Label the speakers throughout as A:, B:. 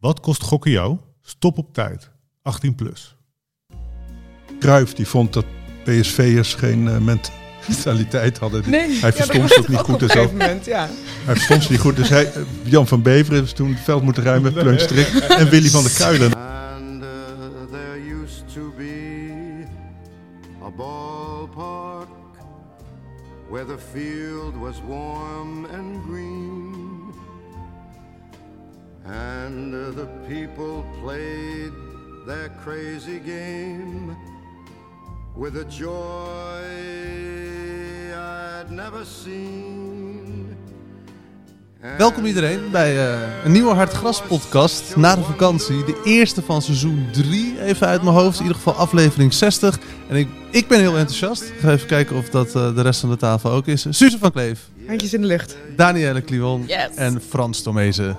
A: Wat kost gokken jou? Stop op tijd. 18 plus.
B: Cruijff die vond dat PSV'ers geen uh, mentaliteit hadden.
C: Nee,
B: hij verstond ja, het niet goed.
C: Dus ook, moment, ja.
B: Hij verstond ze niet goed. Dus hij, Jan van Beveren heeft toen het veld moeten ruimen. Pleun Strik en Willy van der Kuilen. And, uh, there used to be a ballpark Where the field was warm and green And the people played their crazy game with a joy I'd never seen.
D: Welkom iedereen bij uh, een nieuwe Hartgras podcast na de vakantie. De eerste van seizoen 3, even uit mijn hoofd. In ieder geval aflevering 60. En ik, ik ben heel enthousiast. Ik ga even kijken of dat uh, de rest van de tafel ook is. Suze van Kleef.
C: Handjes in de lucht.
D: Danielle Kliwon.
C: Yes.
D: En Frans Tomezen.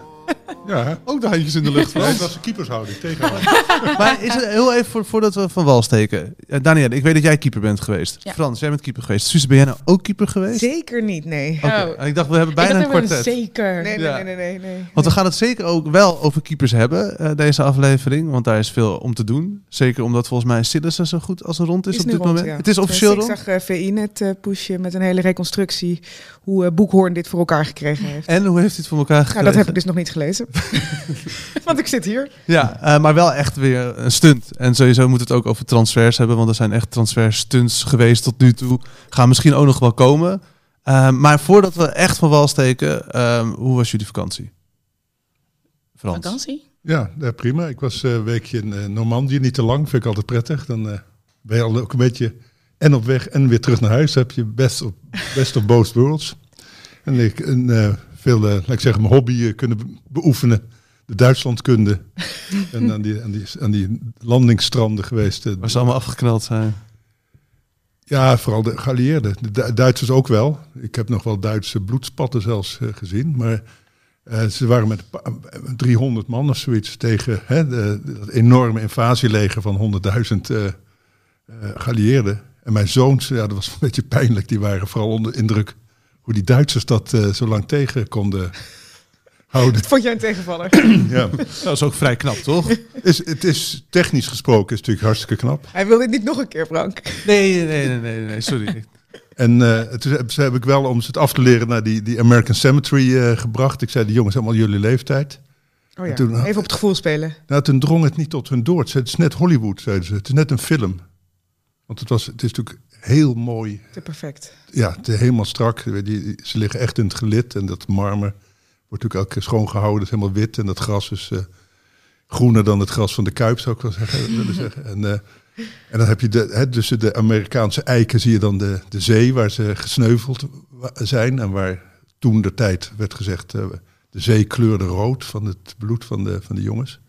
B: Ja,
D: ook de handjes in de lucht.
B: Frans. was de keepershouder tegen
D: Maar is het heel even voor, voordat we van wal steken. Uh, Danielle, ik weet dat jij keeper bent geweest. Ja. Frans, jij bent keeper geweest. Suze, ben jij nou ook keeper geweest?
C: Zeker niet, nee.
D: Okay. Oh. Ik dacht, we hebben bijna een kwartet.
C: Zeker. Nee, nee, ja. nee, nee, nee, nee,
D: Want we gaan het zeker ook wel over keepers hebben, uh, deze aflevering. Want daar is veel om te doen. Zeker omdat volgens mij Sillissen zo goed als rond is,
C: is
D: op dit
C: rond,
D: moment.
C: Ja.
D: Het is officieel
C: dus
D: rond.
C: Ik zag uh, VI net pushen met een hele reconstructie hoe Boekhoorn dit voor elkaar gekregen heeft.
D: En hoe heeft hij het voor elkaar gekregen?
C: Nou, dat heb ik dus nog niet gelezen. Want ik zit hier.
D: Ja, uh, maar wel echt weer een stunt. En sowieso moet het ook over transfers hebben, want er zijn echt transferstunts geweest tot nu toe. Gaan misschien ook nog wel komen. Uh, maar voordat we echt van wal steken, uh, hoe was jullie vakantie? Frans.
E: Vakantie?
B: Ja, ja prima. Ik was een weekje in Normandië, niet te lang, vind ik altijd prettig. Dan ben je al ook een beetje en op weg en weer terug naar huis. Dan heb je best, op, best of both worlds. En ik en, veel, laat ik zeggen, mijn hobby kunnen beoefenen de Duitslandkunde. en aan die, aan, die, aan die landingsstranden geweest.
D: Waar ze allemaal afgeknald zijn.
B: Ja, vooral de geallieerden. De Du Duitsers ook wel. Ik heb nog wel Duitse bloedspatten zelfs uh, gezien. Maar uh, ze waren met 300 man of zoiets tegen hè, de, dat enorme invasieleger van 100.000 uh, geallieerden. En mijn zoons, ja, dat was een beetje pijnlijk. Die waren vooral onder indruk hoe die Duitsers dat zo lang tegen konden houden.
C: Dat vond jij een tegenvaller?
B: ja.
D: Dat is ook vrij knap, toch?
B: Is, het is technisch gesproken is natuurlijk hartstikke knap.
C: Hij wil dit niet nog een keer, Frank.
D: Nee, nee, nee, nee, nee sorry.
B: En uh, toen heb ik wel, om ze het af te leren, naar die, die American Cemetery uh, gebracht. Ik zei, die jongens allemaal jullie leeftijd.
C: Oh ja, toen, even op het gevoel spelen.
B: Nou, toen drong het niet tot hun door. Het is net Hollywood, zeiden ze. Het is net een film. Want het, was, het is natuurlijk heel mooi.
C: Te perfect.
B: Ja, helemaal strak. Die, ze liggen echt in het gelid en dat marmer wordt natuurlijk ook schoongehouden. Het is helemaal wit en dat gras is uh, groener dan het gras van de Kuip, zou ik wel zeggen. willen zeggen. En, uh, en dan heb je de, hè, tussen de Amerikaanse eiken zie je dan de, de zee waar ze gesneuveld zijn. En waar toen de tijd werd gezegd, uh, de zee kleurde rood van het bloed van de, van de jongens.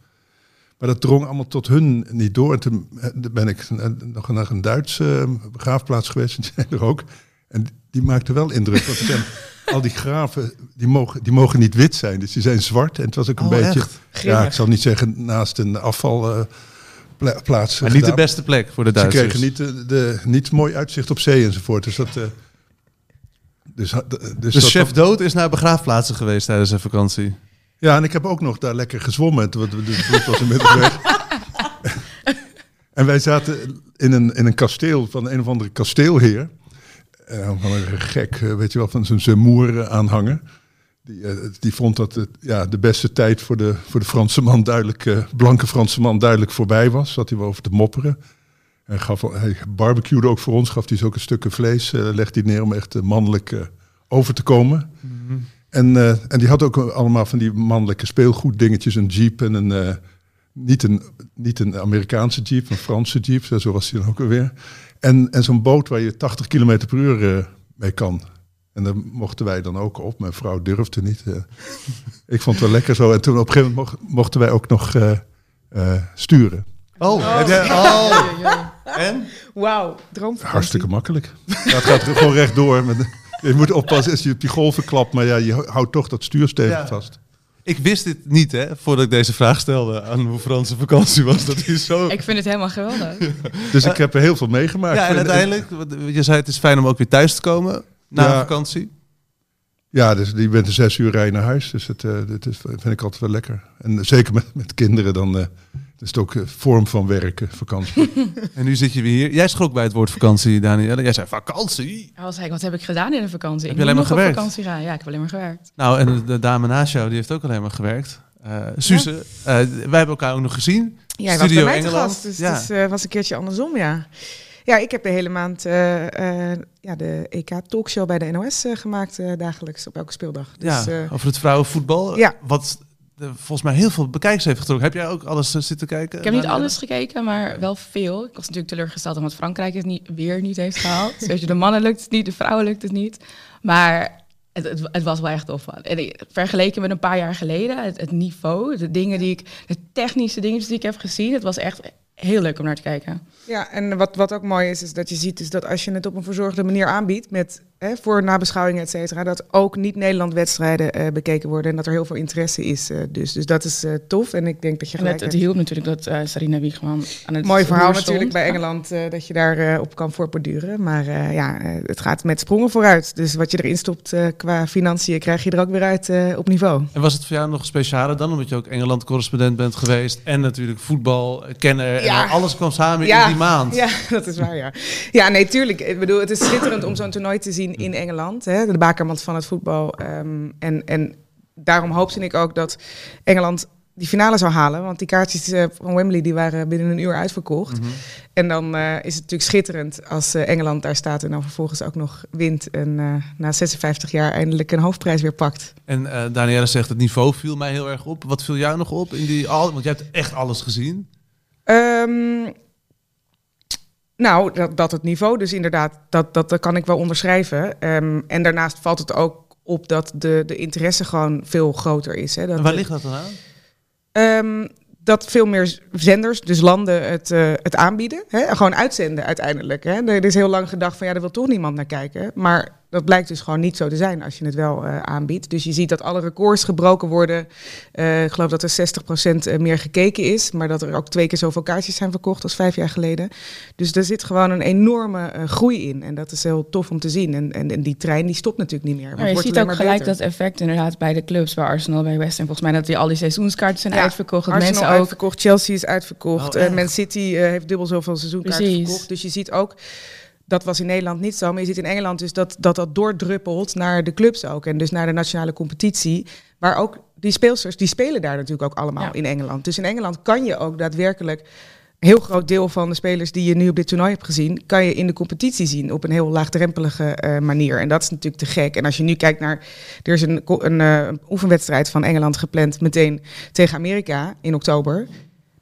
B: Maar dat drong allemaal tot hun niet door. En toen ben ik nog naar een Duitse begraafplaats geweest, en die zijn er ook. En die maakte wel indruk, want zijn al die graven, die mogen, die mogen niet wit zijn. Dus die zijn zwart. En het was ook een
D: oh,
B: beetje, ja, ik zal niet zeggen naast een afvalplaats. Uh,
D: maar niet de beste plek voor de Duitsers.
B: Ze kregen niet, de, de, niet mooi uitzicht op zee enzovoort. Dus dat... Uh,
D: dus, dus, dus chef Dood is naar begraafplaatsen geweest tijdens zijn vakantie.
B: Ja, en ik heb ook nog daar lekker gezwommen. Dus het bloed was inmiddels weg. en wij zaten in een, in een kasteel van een of andere kasteelheer. Uh, van een gek, weet je wel, van zo'n Zemoer aanhanger. Die, eh, die vond dat het, ja, de beste tijd voor de, voor de Franse man duidelijk, eh, blanke Franse man duidelijk voorbij was. Zat hij wel over te mopperen. Hij, gaf, hij barbecuede ook voor ons, gaf hij zo ook een stukje vlees, eh legde hij neer om echt eh, mannelijk eh, over te komen. En, eh, en die had ook allemaal van die mannelijke speelgoeddingetjes, een jeep en een, eh, niet, een, niet een Amerikaanse jeep, een Franse jeep, zo was hij dan ook alweer. En, en zo'n boot waar je 80 km per uur eh, mee kan. En daar mochten wij dan ook op. Mijn vrouw durfde niet. ik vond het wel lekker zo. En toen op een gegeven moment mocht- mochten wij ook nog eh, eh, sturen.
D: Oh, jij- oh. En?
C: Wauw, droom.
B: Hartstikke makkelijk. Ja, het gaat er gewoon rechtdoor. Met, je moet oppassen als je op die golven klapt. Maar ja, je houdt toch dat stuursteven
D: Ja.
B: vast.
D: Ik wist dit niet, hè, voordat ik deze vraag stelde aan hoe Franse vakantie was. Dat is zo...
F: Ik vind het helemaal geweldig.
B: Dus ik heb er heel veel meegemaakt.
D: Ja, en uiteindelijk, je zei het is fijn om ook weer thuis te komen na
B: Ja.
D: een vakantie.
B: Ja, dus je bent een zes uur rijden naar huis. Dus het, eh, dat is, vind ik altijd wel lekker. En zeker met, met kinderen, dan eh, is het ook een vorm van werken, vakantie.
D: En nu zit je weer hier. Jij schrok bij het woord vakantie, Danielle. Jij zei vakantie.
F: Als ik, wat heb ik gedaan in de vakantie?
D: Heb
F: ik
D: je alleen
F: moet
D: maar
F: nog
D: gewerkt?
F: op vakantie gaan. Ja, ik heb alleen maar gewerkt.
D: Nou, en de, dame naast jou, die heeft ook alleen maar gewerkt. Eh Suze, eh, wij hebben elkaar ook nog gezien.
C: Jij was
D: Studio
C: bij mij te
D: Engeland.
C: gast, dus
D: Ja.
C: het eh, was een keertje andersom, ja. Ja, ik heb de hele maand eh, eh, ja, de EK-talkshow bij de NOS eh, gemaakt, eh, dagelijks, op elke speeldag. Dus,
D: ja,
C: eh,
D: over het vrouwenvoetbal.
C: Ja.
D: Wat eh, volgens mij heel veel bekijkers heeft getrokken. Heb jij ook alles eh, zitten kijken?
F: Ik heb niet alles gekeken, maar wel veel. Ik was natuurlijk teleurgesteld omdat Frankrijk het niet, weer niet heeft gehaald. Dus de mannen lukt het niet, de vrouwen lukt het niet. Maar het, het, het was wel echt tof. En ik- vergeleken met een paar jaar geleden, het, het niveau, de dingen die ik, de technische dingen die ik heb gezien, het was echt heel leuk om naar te kijken.
C: Ja, en wat, wat ook mooi is, is dat je ziet is dat als je het op een verzorgde manier aanbiedt, met, hè, voor nabeschouwingen, et cetera, dat ook niet-Nederland-wedstrijden eh, bekeken worden en dat er heel veel interesse is. eh, dus. dus dat is eh, tof en ik denk dat je
F: En
C: gelijk
F: het, het hielp natuurlijk dat eh, Sarina Wiegman aan het
C: Mooi verhaal
F: stond.
C: natuurlijk bij Engeland, eh, dat je daar eh, op kan voortborduren. Maar eh, ja, eh, het gaat met sprongen vooruit. Dus wat je erin stopt eh, qua financiën, krijg je er ook weer uit eh, op niveau.
D: En was het voor jou nog specialer dan, omdat je ook Engeland-correspondent bent geweest en natuurlijk voetbal, kenner en dan alles kwam samen
C: Ja.
D: in die maand?
C: Ja, dat is waar, ja. Ja, nee, tuurlijk. Ik bedoel, het is schitterend om zo'n toernooi te zien in Engeland. Hè, de bakermat van het voetbal. Ehm, en, en daarom hoopte ik ook dat Engeland die finale zou halen. Want die kaartjes eh, van Wembley die waren binnen een uur uitverkocht.
D: Mhm.
C: En dan eh, is het natuurlijk schitterend als eh, Engeland daar staat... en dan vervolgens ook nog wint en na 56 jaar eindelijk een hoofdprijs weer pakt.
D: En Danielle zegt, het niveau viel mij heel erg op. Wat viel jou nog op? In die, al, want jij hebt echt alles gezien.
C: Ehm, nou, dat, dat het niveau dus inderdaad, dat, dat, dat kan ik wel onderschrijven. Ehm, en daarnaast valt het ook op dat de, de interesse gewoon veel groter is. Hè. Dat,
D: En waar ligt dat dan aan?
C: Ehm, dat veel meer zenders, dus landen, het, eh, het aanbieden. Hè? Gewoon uitzenden uiteindelijk. Hè? Er is heel lang gedacht van ja, daar wil toch niemand naar kijken. Maar dat blijkt dus gewoon niet zo te zijn als je het wel eh, aanbiedt. Dus je ziet dat alle records gebroken worden. Eh, ik geloof dat er 60% meer gekeken is. Maar dat er ook twee keer zoveel kaartjes zijn verkocht als vijf jaar geleden. Dus er zit gewoon een enorme eh, groei in. En dat is heel tof om te zien. En, en, en die trein die stopt natuurlijk niet meer.
F: Maar je ziet ook
C: maar
F: gelijk
C: beter.
F: dat effect inderdaad bij de clubs, bij Arsenal, bij West Ham. Volgens mij dat die al die seizoenskaarten zijn
C: Ja,
F: uitverkocht. Dat
C: Arsenal
F: mensen ook
C: uitverkocht, Chelsea is uitverkocht.
D: Oh,
C: eh? Man City eh, heeft dubbel zoveel seizoenkaarten
F: Precies.
C: verkocht. Dus je ziet ook, dat was in Nederland niet zo, maar je ziet in Engeland dus dat dat, dat doordruppelt naar de clubs ook. En dus naar de nationale competitie. Waar ook die speelsters, die spelen daar natuurlijk ook allemaal
F: Ja.
C: in Engeland. Dus in Engeland kan je ook daadwerkelijk een heel groot deel van de spelers die je nu op dit toernooi hebt gezien, kan je in de competitie zien op een heel laagdrempelige eh, manier. En dat is natuurlijk te gek. En als je nu kijkt naar, er is een, ko- een eh, oefenwedstrijd van Engeland gepland meteen tegen Amerika in oktober.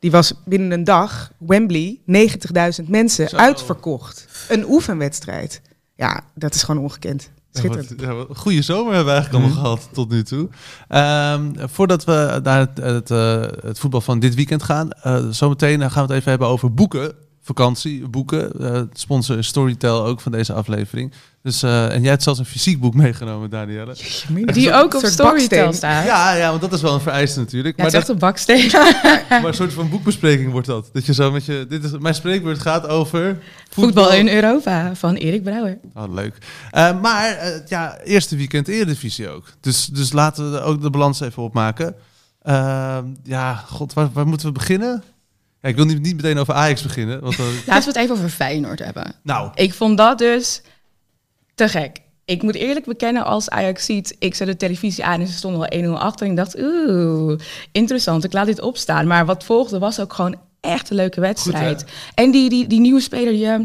C: Die was binnen een dag, Wembley, 90.000 mensen
D: Zo.
C: uitverkocht. Een oefenwedstrijd. Ja, dat is gewoon ongekend.
D: Ja,
C: Schitterend.
D: wat- ja, wat- een goede zomer hebben we eigenlijk allemaal gehad tot nu toe. Ehm, voordat we naar het, het, eh, het voetbal van dit weekend gaan, eh, zometeen gaan we het even hebben over boeken. Vakantie, boeken. Eh, het sponsor Storytel ook van deze aflevering. Dus, eh, en jij hebt zelfs een fysiek boek meegenomen, Danielle.
F: die ook op Storytel
C: baksteen.
F: staan.
D: Ja, ja, want dat is wel een vereiste natuurlijk.
F: Ja, het
D: maar,
F: is echt een baksteen.
D: maar een soort van boekbespreking wordt dat. Dat je zo met je. Dit is, mijn spreekwoord gaat over.
F: Voetbal in Europa van Erik Brouwer.
D: Oh, leuk. Eh, maar ja, eerste weekend Eredivisie ook. Dus, dus laten we ook de balans even opmaken. Ja, god, waar, waar moeten we beginnen? Ja, ik wil niet, niet meteen over Ajax beginnen. Want,
F: Laten we het even over Feyenoord hebben.
D: nou,
F: Ik vond dat dus te gek. ik moet eerlijk bekennen, als Ajax ziet, ik zet de televisie aan en ze stonden al 1-0 achter. En ik dacht, oeh, interessant, ik laat dit opstaan. Maar wat volgde was ook gewoon echt een leuke wedstrijd. en die, die, die nieuwe speler, die, eh,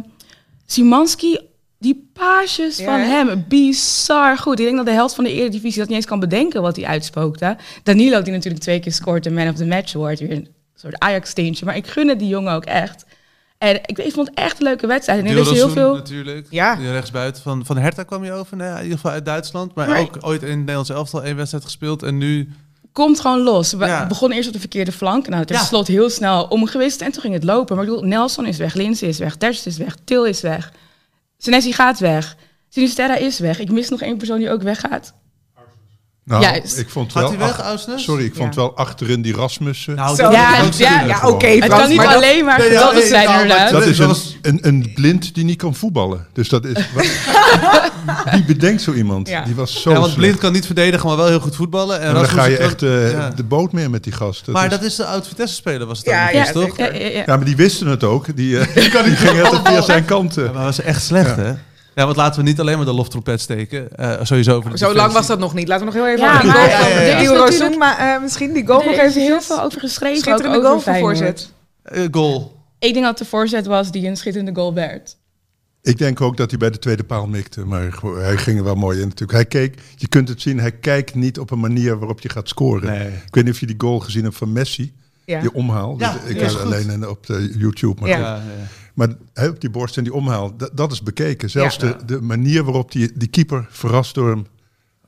F: Simanski, die paasjes
C: Ja,
F: van hem, bizar goed. Ik denk dat de helft van de Eredivisie dat niet eens kan bedenken wat hij uitspookte. Danilo, die natuurlijk twee keer scoort en man of the match wordt, weer een soort Ajax-steentje. Maar ik gun het die jongen ook echt. En ik, ik vond het echt een leuke wedstrijd. En er is heel veel...
D: natuurlijk.
C: Ja.
D: Die rechtsbuiten van, van Hertha kwam je over. Nou ja, in ieder geval uit Duitsland. Maar
F: Maar
D: ook ooit in het Nederlands elftal één wedstrijd gespeeld. En nu...
F: komt gewoon los. We
D: Ja.
F: begonnen eerst op de verkeerde flank. Nou, het is
D: Ja.
F: slot heel snel omgewist en toen ging het lopen. Maar ik bedoel, Nelson is weg, Linse is weg, Terst is weg, Til is weg. Senesi gaat weg. Sinisterra is weg. Ik mis nog één persoon die ook weggaat.
B: Nou,
F: Juist.
B: ik vond wel
D: hij weg,
B: ach-? Sorry, ik vond
C: Ja.
B: wel achterin die Rasmussen.
D: Nou,
F: ja, ja,
C: ja, oké,
F: Het kan niet
C: maar
F: alleen maar
D: Nee, ja,
F: geweldig
D: nee,
F: zijn,
D: maar
F: inderdaad.
B: dat is een, een, een blind die niet kan voetballen. Dus dat is. Wie bedenkt zo iemand?
C: Ja.
B: Die was zo.
D: Ja, want
B: slecht.
D: Blind kan niet verdedigen, maar wel heel goed voetballen. En
B: En dan ga je echt eh,
D: ja.
B: de boot meer met die gast.
D: Maar
B: is-
D: dat is de oud-Vitesse-speler, was het
C: Ja,
D: dan
C: ja,
D: toch?
F: Ja, ja, ja.
B: Ja, maar die wisten het ook. Die, eh, die gingen altijd via zijn kant.
D: Ja, maar was echt slecht, hè? Ja, want laten we niet alleen maar de loftrompet steken. Eh, sowieso over de
C: Zo lang was dat nog niet. Laten we nog heel even
F: Ja,
C: over die
F: maar
C: goal
D: ja, ja, ja.
C: maar eh, misschien die goal nog
F: Er
C: even
F: heel veel over geschreven.
C: Schitterende goal
F: Feyenoord.
C: voorzet.
D: Eh, goal.
F: Ik denk dat de voorzet was die een schitterende goal werd.
B: Ik denk ook dat hij bij de tweede paal mikte. Maar gewoon- hij ging er wel mooi in natuurlijk. Hij keek, je kunt het zien, hij kijkt niet op een manier waarop je gaat scoren.
D: Nee.
B: Ik weet niet of je die goal gezien hebt van Messi.
C: Ja.
B: Die omhaal.
D: Ja,
B: ik
D: goed.
B: alleen op de YouTube. Maar,
C: Ja.
B: Maar hij op die borst en die omhaal, dat, dat is bekeken. Zelfs
C: Ja.
B: de, de manier waarop die, die keeper verrast door hem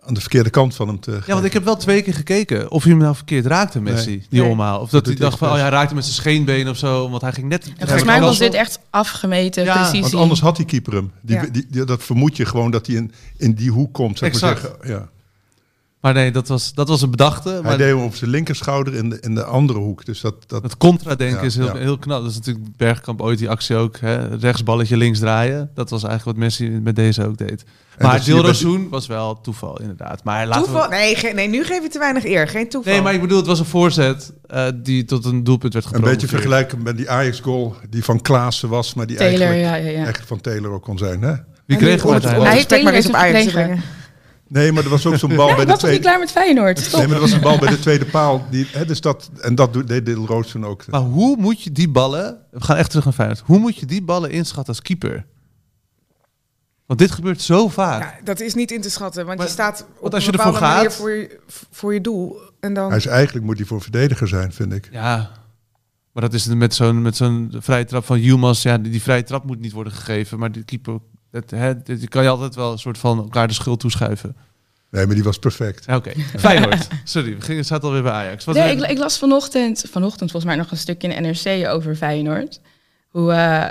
B: aan de verkeerde kant van hem te
D: Ja, want ik heb wel twee keer gekeken of hij hem nou verkeerd raakte, Messi,
B: Nee.
D: die
C: Nee.
D: omhaal. Of dat,
B: Dat
D: hij dacht van, oh ja, hij raakte met zijn scheenbeen of zo, want hij ging net...
F: En volgens mij was dit echt afgemeten,
D: Ja,
F: precisie.
B: Want anders had die keeper hem. Die,
C: Ja.
B: die, die- dat vermoed je gewoon dat hij in, in die hoek komt. Zeg maar
D: Exact.
B: zeggen. Ja.
D: Maar nee, dat was, dat was een bedachte.
B: Hij
D: Maar
B: deed hem op zijn linkerschouder in de, in de andere hoek. Dus dat, dat,
D: het contra-denken
B: Ja,
D: is heel,
B: ja.
D: heel knap. Dat is natuurlijk Bergkamp ooit die actie ook. Hè? Rechtsballetje links draaien. Dat was eigenlijk wat Messi met deze ook deed. Maar
B: bij
D: Dilrosun was wel toeval, inderdaad. Maar laten
C: Toeval?
D: we...
C: Nee, ge- nee, nu geef je te weinig eer. Geen toeval.
D: Nee, maar ik bedoel, het was een voorzet eh, die tot een doelpunt werd
B: Een
D: geprobeerd.
B: beetje vergelijken met die Ajax-goal die van Klaassen was, maar die
F: Taylor,
B: eigenlijk
F: ja, ja, ja.
B: echt van Taylor ook kon zijn. Hè?
D: Wie kreeg hem
C: het, het
D: uiteindelijk?
F: Hij-
C: maar eens op Ajax
F: heeft
C: te
F: het
C: brengen.
B: Nee, maar er was ook zo'n bal
F: Ja,
B: bij de
F: was nog niet
B: tweede.
F: klaar met Feyenoord. Stop.
B: Nee, maar er was een bal bij de tweede paal. Die, hè, dus dat, en dat doet- deed Dil Roos toen ook.
D: Maar hoe moet je die ballen... We gaan echt terug naar Feyenoord. Hoe moet je die ballen inschatten als keeper? Want dit gebeurt zo vaak.
C: Ja, dat is niet in te schatten, want
D: Maar-
C: je staat op
D: als
C: een
D: je ervoor gaat-
C: voor je, voor je doel. En dan...
B: Hij is eigenlijk moet hij voor verdediger zijn, vind ik.
D: Ja, maar dat is het met zo'n met zo'n vrije trap van Yilmaz. Ja, die, die vrije trap moet niet worden gegeven. Maar die keeper, dat, hè, die kan je altijd wel een soort van elkaar de schuld toeschuiven.
B: Nee, maar die was perfect.
D: Oké, Feyenoord. Sorry, we gingen, zaten alweer bij Ajax. Wat
F: Nee, ik, ik las vanochtend, vanochtend volgens mij nog een stukje in NRC over Feyenoord. Hoe, eh,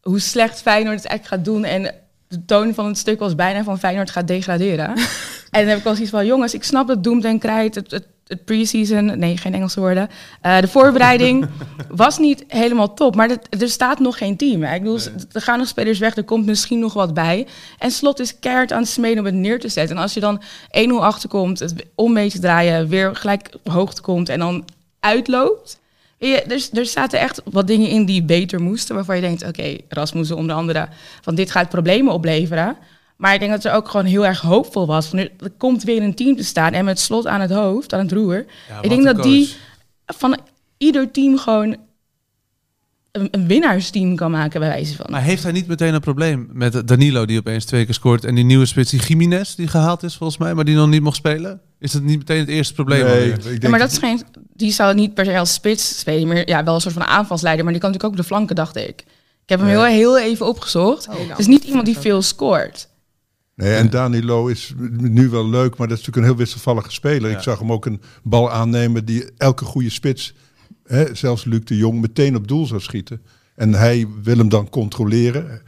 F: hoe slecht Feyenoord het eigenlijk gaat doen. En de toon van het stuk was bijna van Feyenoord gaat degraderen. en dan heb ik al zoiets van, jongens, ik snap het doemt en krijt, het, het, het pre-season, nee, geen Engelse woorden. Eh, de voorbereiding was niet helemaal top, maar dat- er staat nog geen team. hè. Ik bedoel, er gaan nog spelers weg, er komt misschien nog wat bij. En Slot is keihard aan het smeden om het neer te zetten. En als je dan 1-0 achterkomt, het om mee te draaien, weer gelijk op hoogte komt en dan uitloopt. Er, er zaten echt wat dingen in die beter moesten, waarvan je denkt, oké, Rasmussen onder andere, van dit gaat problemen opleveren. Maar ik denk dat er ook gewoon heel erg hoopvol was. Van, er komt weer een team te staan en met slot aan het hoofd, aan het roer.
D: Ja,
F: ik denk dat die van ieder team gewoon een, een winnaarsteam kan maken, bij wijze van.
D: Maar heeft hij niet meteen een probleem met Danilo die opeens twee keer scoort en die nieuwe spits die Jiménez die gehaald is volgens mij, maar die nog niet mocht spelen? Is dat niet meteen het eerste probleem?
B: Nee, ik denk
F: Ja, maar dat is geen, die zou niet per se als spits spelen, maar ja, wel een soort van aanvalsleider. Maar die kan natuurlijk ook op de flanken, dacht ik. Ik heb hem heel, heel even opgezocht. Het is niet iemand die veel scoort.
B: Nee, en Danilo is nu wel leuk, maar dat is natuurlijk een heel wisselvallige speler.
D: Ja.
B: Ik zag hem ook een bal aannemen die elke goede spits, hè, zelfs Luc de Jong, meteen op doel zou schieten. En hij wil hem dan controleren.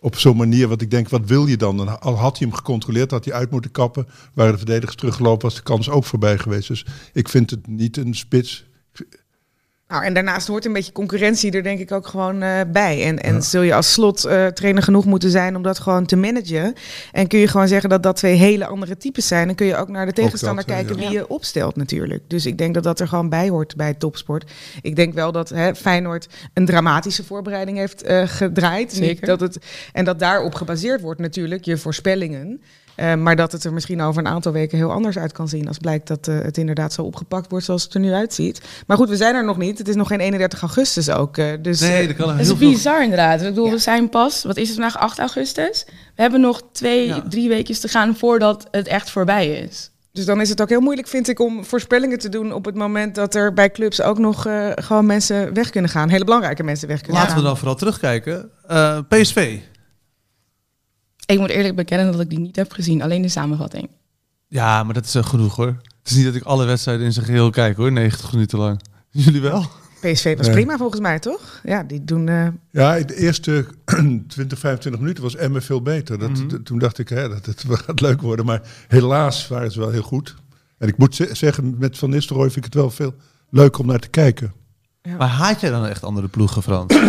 B: Op zo'n manier, wat ik denk, wat wil je dan? Dan al had hij hem gecontroleerd, had hij uit moeten kappen. Waren de verdedigers teruggelopen, was de kans ook voorbij geweest. Dus ik vind het niet een spits.
C: Nou, en daarnaast hoort een beetje concurrentie er denk ik ook gewoon eh, bij. En, en zul je als slot eh, trainer genoeg moeten zijn om dat gewoon te managen. En kun je gewoon zeggen dat dat twee hele andere types zijn. Dan kun je ook naar de tegenstander
B: dat,
C: kijken
B: ja.
C: wie je opstelt natuurlijk. Dus ik denk dat dat er gewoon bij hoort bij topsport. Ik denk wel dat hè, Feyenoord een dramatische voorbereiding heeft eh, gedraaid.
F: Zeker.
C: Niet dat het, en dat daarop gebaseerd wordt natuurlijk je voorspellingen. Eh, maar dat het er misschien over een aantal weken heel anders uit kan zien. Als blijkt dat eh, het inderdaad zo opgepakt wordt zoals het er nu uitziet. Maar goed, we zijn er nog niet. Het is nog geen 31 augustus ook. eh, dus,
D: Nee, dat kan heel
F: is
D: veel.
F: bizar inderdaad. Ik bedoel,
C: Ja.
F: we zijn pas, wat is het vandaag, 8 augustus? We hebben nog twee,
D: Ja.
F: drie weekjes te gaan voordat het echt voorbij is.
C: dus dan is het ook heel moeilijk, vind ik, om voorspellingen te doen op het moment dat er bij clubs ook nog eh, gewoon mensen weg kunnen gaan. Hele belangrijke mensen weg kunnen
D: Laten we
C: gaan.
D: dan vooral terugkijken. Eh, PSV.
F: Ik moet eerlijk bekennen dat ik die niet heb gezien, alleen de samenvatting.
D: Ja, maar dat is uh, genoeg hoor. Het is niet dat ik alle wedstrijden in zijn geheel kijk hoor, 90 minuten lang. Jullie wel?
C: PSV was
B: Nee.
C: prima volgens mij, toch? Ja, die doen... eh,
B: Ja, de eerste 20, 25 minuten was Emmen veel beter. Dat,
D: Mhm.
B: d- Toen dacht ik, hè, dat het gaat leuk worden. Maar helaas waren ze wel heel goed. En ik moet ze- zeggen, met Van Nistelrooy vind ik het wel veel leuker om naar te kijken.
D: Maar haat jij dan echt andere ploegen, Frans?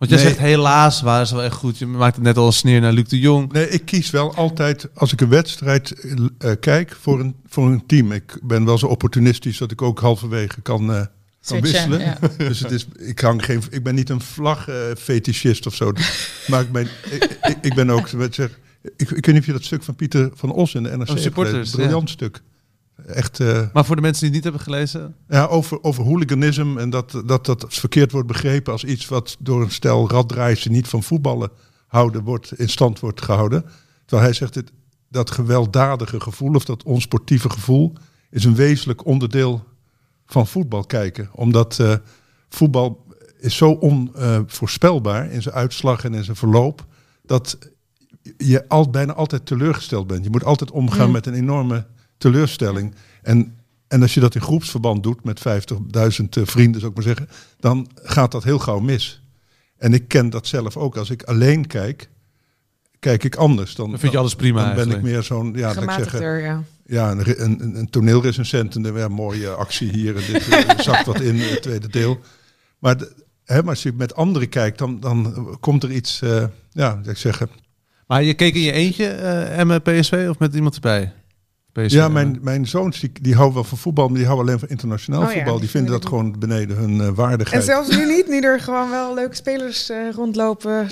D: Want jij
B: Nee.
D: zegt helaas waren ze wel echt goed. Je maakt het net al een sneer naar Luc de Jong.
B: Nee, ik kies wel altijd, als ik een wedstrijd eh, kijk, voor een, voor een team. Ik ben wel zo opportunistisch dat ik ook halverwege kan, eh, kan wisselen.
F: ja.
B: Dus het is, ik, hang geen, ik ben niet een vlag-fetischist of zo. maar ik ben, ik, ik, ik ben ook, wat zeg, ik, ik weet niet of je dat stuk van Pieter van Os in de NRC
D: Oh,
B: hebt. Briljant stuk. Echt, eh,
D: Maar voor de mensen die het niet hebben gelezen.
B: ja, over, over hooliganisme en dat, dat dat verkeerd wordt begrepen als iets wat door een stel raddraaiers die niet van voetballen houden, wordt, in stand wordt gehouden. Terwijl hij zegt, dat gewelddadige gevoel of dat onsportieve gevoel is een wezenlijk onderdeel van voetbal kijken. Omdat eh, voetbal is zo onvoorspelbaar in zijn uitslag en in zijn verloop, dat je al, bijna altijd teleurgesteld bent. Je moet altijd omgaan
C: Mm.
B: met een enorme teleurstelling. En, en als je dat in groepsverband doet met 50.000 eh, vrienden, zou ik maar zeggen, dan gaat dat heel gauw mis. En ik ken dat zelf ook. Als ik alleen kijk, kijk ik anders. Dan,
D: Dan vind je alles prima
B: Dan ben ik meer zo'n, ja, laat ik zeggen,
C: ja.
B: ja, een, een, een, een toneelrecensent en een mooie actie hier en dit eh, zakt wat in, het tweede deel. Maar, de, hè, maar als je met anderen kijkt, dan, dan komt er iets, eh, ja, laat ik zeggen.
D: Maar je keek in je eentje, eh Emmen PSV, of met iemand erbij? PSV,
B: Ja, mijn, mijn zoons die, die houden wel van voetbal, maar die houden alleen van internationaal
C: Oh ja,
B: voetbal.
C: die
B: Die vinden dat gewoon beneden hun eh, waardigheid.
C: En zelfs nu niet, nu er gewoon wel leuke spelers eh, rondlopen.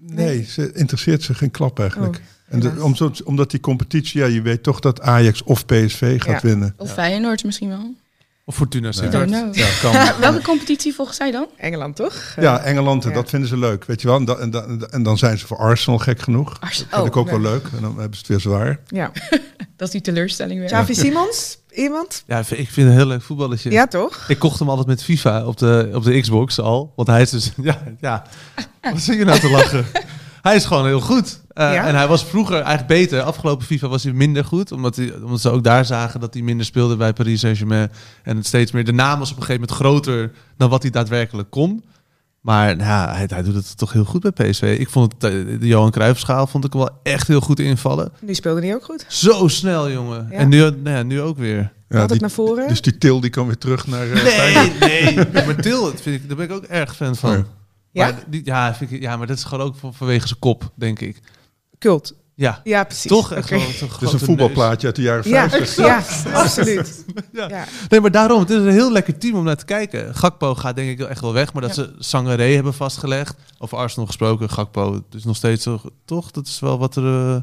B: Nee, ze interesseert zich geen klap eigenlijk.
C: Oh,
B: en de,
C: helaas.
B: om, zo- omdat die competitie, ja, je weet toch dat Ajax of PSV gaat
C: Ja.
B: winnen.
F: Of Feyenoord misschien wel.
D: Of Fortuna Sittard. Ja, kan.
F: Welke competitie volgens zij dan?
C: Engeland, toch?
B: Ja, Engeland, en
C: ja.
B: dat vinden ze leuk, weet je wel. En, da- en, da- en dan zijn ze voor Arsenal gek genoeg.
F: Arsenal.
B: Dat vind ik
F: Oh,
B: ook wel leuk. En dan hebben ze het weer zwaar.
C: Ja.
F: Dat is die teleurstelling weer.
C: Xavi Simons, iemand?
D: Ja, ik vind het een heel leuk voetballetje.
C: Ja, toch?
D: Ik kocht hem altijd met FIFA op de, op de Xbox al. Want hij is dus... Ja, ja. Wat zit je nou te lachen? Hij is gewoon heel goed. Eh,
C: Ja?
D: En hij was vroeger eigenlijk beter. Afgelopen FIFA was hij minder goed. Omdat, hij, omdat ze ook daar zagen dat hij minder speelde bij Paris Saint-Germain. En het steeds meer... De naam was op een gegeven moment groter dan wat hij daadwerkelijk kon. Maar nou, ja, hij, hij doet het toch heel goed bij PSV. Ik vond het, eh, de Johan Cruijffschaal vond ik hem wel echt heel goed invallen.
C: Nu speelde hij ook goed.
D: Zo snel, jongen.
C: Ja.
D: En nu, nou ja, nu ook weer.
B: Ja,
C: Altijd
B: die-
C: naar voren.
B: Dus die Til die kan weer terug naar eh, Feyenoord.
D: Nee, nee. maar Til, dat vind ik, daar ben ik ook erg fan van.
B: Ja.
C: Ja?
D: Maar, die, ja, vind ik, ja, maar dat is gewoon ook van, vanwege zijn kop, denk ik.
C: Cult.
D: Ja,
C: Ja, precies.
D: toch? Echt
C: Oké.
D: gewoon zo'n
B: Het is een voetbalplaatje uit de jaren
C: Ja,
B: 50.
C: ja, absoluut.
D: Ja.
C: Ja.
D: neus. Nee, maar daarom, het is een heel lekker team om naar te kijken. Gakpo gaat denk ik echt wel weg, maar dat ze Sangaré hebben vastgelegd. Over Arsenal gesproken, Gakpo, het is nog steeds zo, toch? Dat is wel wat er... eh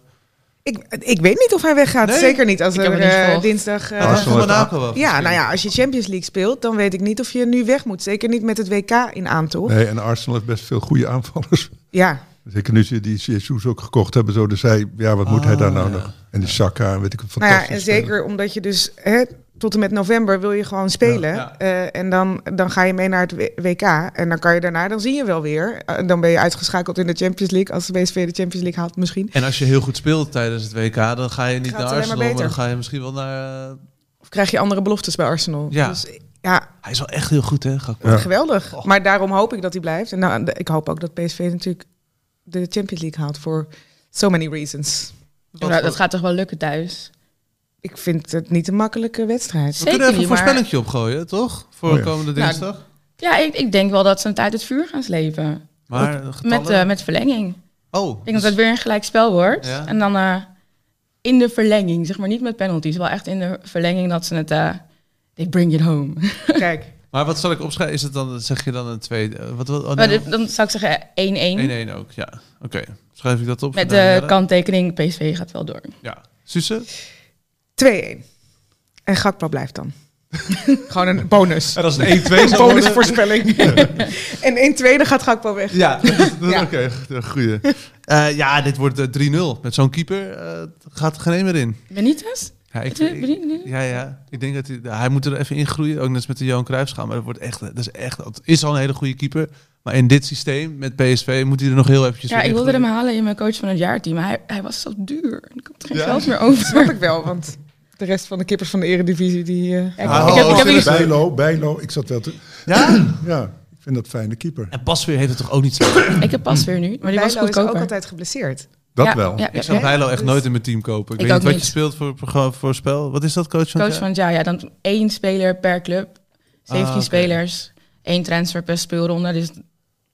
C: Ik, ik weet niet of hij weggaat.
D: Nee?
C: Zeker niet als er
F: het niet
C: eh, dinsdag... eh,
D: van
B: heeft
D: Monaco wel.
C: ja, nou ja, als je Champions League speelt, dan weet ik niet of je nu weg moet. Zeker niet met het WK in aantocht.
B: Nee, en Arsenal heeft best veel goede aanvallers.
C: Ja,
B: Zeker nu ze die Jesus ook gekocht hebben. Zo, dus hij, ja, wat moet hij daar nou
D: Ah, ja.
B: nog? En die Saka, en weet ik wat
C: nou ja,
B: fantastisch.
C: en zeker omdat je dus hè, tot en met november wil je gewoon spelen.
D: Ja, ja.
C: Eh, en dan, dan ga je mee naar het WK. En dan kan je daarna, dan zie je wel weer. Eh, dan ben je uitgeschakeld in de Champions League. Als de BSV de Champions League haalt misschien.
D: En als je heel goed speelt tijdens het WK, dan ga je niet
C: Gaat
D: naar
C: maar
D: Arsenal, maar, dan ga je misschien wel naar... eh,
C: Of krijg je andere beloftes bij Arsenal.
D: Ja.
C: Dus ja,
D: Hij is wel echt heel goed, hè?
B: Ja.
C: geweldig. Maar daarom hoop ik dat hij blijft. En nou, ik hoop ook dat PSV natuurlijk de Champions League haalt. Voor so many reasons.
F: Dat gaat toch wel lukken thuis?
C: Ik vind het niet een makkelijke wedstrijd.
D: We
F: Zeker
D: kunnen even een
F: maar-
D: voorspellingje opgooien, toch? Voor
B: Oh ja.
D: komende
F: Nou,
D: dinsdag.
F: Ja, ik, ik denk wel dat ze het uit het vuur gaan slepen.
D: maar?
F: Met, eh, met verlenging.
D: Oh,
F: Ik denk dat het weer een gelijk spel wordt.
D: Ja.
F: En dan eh, in de verlenging, zeg maar niet met penalties, wel echt in de verlenging dat ze het... eh they bring it home.
C: Kijk,
D: Maar wat zal ik opschrijven? Is het dan, zeg je dan een tweede? Wat, wat, oh, nee,
F: dan zou ik zeggen 1-1.
D: 1-1 ook, ja. Oké, schrijf ik dat op?
F: Met de kanttekening, PSV gaat wel door.
D: Ja. Suze?
C: 2-1. En Gakpo blijft dan. Gewoon een bonus.
D: En als het 1-2
C: Een
D: zou worden...
C: bonusvoorspelling. en in tweede gaat Gakpo weg.
D: Ja, dat is- dat is
C: Ja.
D: oké. Goeie. Eh, ja, dit wordt eh, 3-0. Met zo'n keeper eh, gaat er geen één meer in.
F: Benitez?
D: Ja, ik, ja, ja. Ik denk dat hij, hij moet er even in groeien. Ook net als met de Johan Cruijffschaal. Maar dat wordt echt, dat is echt, het is al een hele goede keeper. Maar in dit systeem met PSV moet hij er nog heel eventjes
F: Ja, ik wilde hem halen in mijn coach van het jaarteam. Maar hij, hij was zo duur. Ik had er geen
D: Ja.
F: geld meer over.
C: Snap ik wel, want de rest van de kippers van de eredivisie, die... eh,
F: Ja, ik,
D: Ah,
F: ik heb,
D: oh,
F: ik heb
D: serieus?
F: iets-
B: Bijlo, Bijlo, ik zat wel te...
D: Ja?
B: Ja, ik vind dat fijne keeper.
D: En Pasveer heeft het toch ook niet zo?
F: ik heb pas weer nu, maar die was
C: Bijlo is ook
F: goedkoper.
C: altijd geblesseerd.
B: Dat
F: Ja,
B: wel.
F: Ja,
D: Ik
F: ja,
D: zou
F: ja.
D: Bijlo echt
C: Dus-
D: nooit in mijn team kopen. Ik,
F: Ik
D: weet
F: ook
D: niet wat je speelt voor, voor, voor spel. Wat is dat, coach van
F: Coach van jaar, ja, dan één speler per club. 17
D: Ah,
F: spelers, één transfer per speelronde. Dus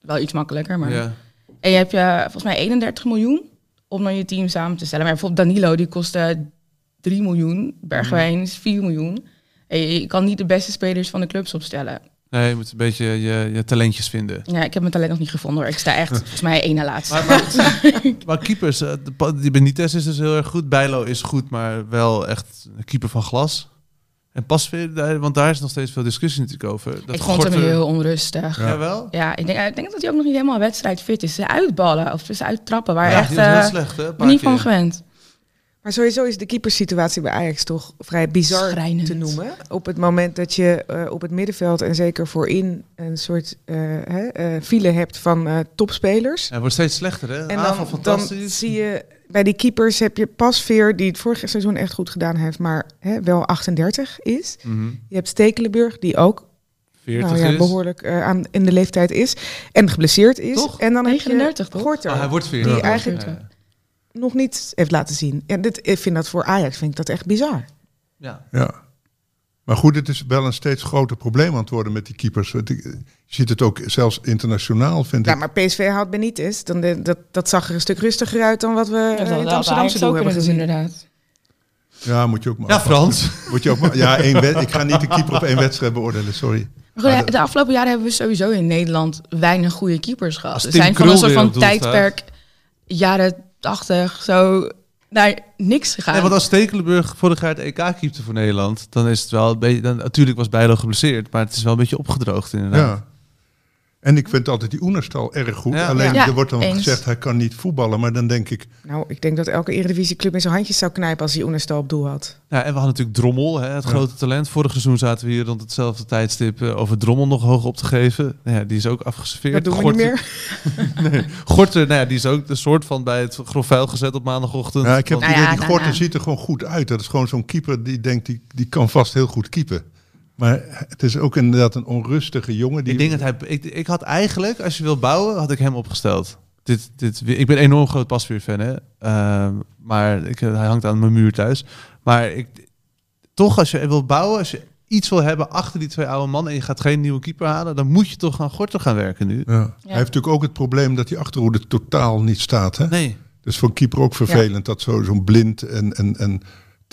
F: wel iets makkelijker. Maar...
D: Ja.
F: En je hebt je volgens mij 31 miljoen om dan je team samen te stellen. Maar bijvoorbeeld Danilo, die kostte 3 miljoen. Bergwijn is 4 miljoen. En je, kan niet de beste spelers van de clubs opstellen.
D: Nee, je moet een beetje je, je talentjes vinden.
F: Ja, ik heb mijn talent nog niet gevonden hoor. Ik sta echt volgens mij één na laatste.
D: Maar, maar, maar keepers, eh, de die Benitez is dus heel erg goed. Bijlo is goed, maar wel echt een keeper van glas. En Pasveer, daar- want daar is nog steeds veel discussie natuurlijk over. Dat
F: ik vond hem heel onrustig. Ja,
D: Ja, wel?
F: ik, denk, ik denk dat hij ook nog niet helemaal wedstrijdfit is. Ze uitballen of ze uittrappen, waar
D: Ja,
F: echt
D: heel
F: eh,
D: slecht, hè?
F: niet van gewend.
C: Maar sowieso is de keepersituatie bij Ajax toch vrij bizar
F: Schrijnend.
C: te noemen. Op het moment dat je eh, op het middenveld en zeker voorin een soort eh, hè, eh, file hebt van eh, topspelers.
D: Ja, het wordt steeds slechter, hè?
C: En dan, dan
D: fantastisch.
C: zie je bij die keepers heb je Pasveer, die het vorige seizoen echt goed gedaan heeft, maar hè, wel 38 is.
D: Mhm.
C: Je hebt Stekelenburg, die ook
D: 40
C: nou ja,
D: is.
C: behoorlijk eh, aan, in de leeftijd is. En geblesseerd is.
D: Toch?
C: En dan
F: 39
C: heb je
F: toch?
C: Gorter,
D: Oh, hij wordt 40.
C: die eigenlijk
D: Ja.
C: Nog niet heeft laten zien. En dit, ik vind dat voor Ajax vind ik dat echt bizar.
D: Ja.
B: Ja. Maar goed, het is wel een steeds groter probleem aan het worden met die keepers. Je ziet het ook zelfs internationaal, vind
C: Ja,
B: ik.
C: maar PSV haalt Benitez. Dan de, dat, dat zag er een stuk rustiger uit dan wat we
F: Ja,
C: eh, in het Amsterdamse doel
F: ook
C: hebben gezien.
F: inderdaad.
B: Ja, moet je ook maar
D: ja. Frans.
B: Moet je ook maar, ja, één wed- ik ga niet de keeper op één wedstrijd beoordelen, sorry.
F: Maar de afgelopen jaren hebben we sowieso in Nederland weinig goede keepers gehad.
D: Tim
F: zijn van een soort van tijdperk, jaren 80, zo naar niks gegaan.
D: Nee, want als Stekelenburg vorig jaar het EK keepte voor Nederland, dan is het wel een beetje... Dan, natuurlijk was Bijlo geblesseerd, maar het is wel een beetje opgedroogd inderdaad.
B: Ja. En ik vind altijd die Oenerstal erg goed.
D: Ja.
B: Alleen
F: Ja,
B: er wordt dan
F: eens.
B: gezegd, hij kan niet voetballen. Maar dan denk ik,
C: Nou, ik denk dat elke eredivisieclub in zijn handjes zou knijpen als hij Oenerstal op doel had.
D: Ja, en we hadden natuurlijk Drommel, hè, het grote talent. Vorig seizoen zaten we hier rond hetzelfde tijdstip eh, over Drommel nog hoog op te geven. Nou ja, die is ook afgeserveerd.
C: Dat doen we niet meer.
D: nee, Gorter, nou ja, die is ook een soort van bij het grof vuil gezet op maandagochtend.
B: ja, ik heb
D: Want-
F: Nou
B: die
F: nou,
B: Gorter
F: nou.
B: ziet er gewoon goed uit. Dat is gewoon zo'n keeper die denkt, die, die kan vast heel goed keepen. Maar het is ook inderdaad een onrustige jongen. Die,
D: ik denk dat hij... Ik, ik had eigenlijk, als je wil bouwen, had ik hem opgesteld. Dit, dit, ik ben een enorm groot Pasveer-fan, hè. Ehm, maar ik, hij hangt aan mijn muur thuis. Maar ik, toch, als je wil bouwen, als je iets wil hebben achter die twee oude mannen... en je gaat geen nieuwe keeper halen, dan moet je toch aan Gorter gaan werken nu.
B: Ja. Hij heeft natuurlijk ook het probleem dat die achterhoede totaal niet staat. Hè?
D: Nee.
B: Dus voor een keeper ook vervelend. Dat zo, zo'n blind en, en, en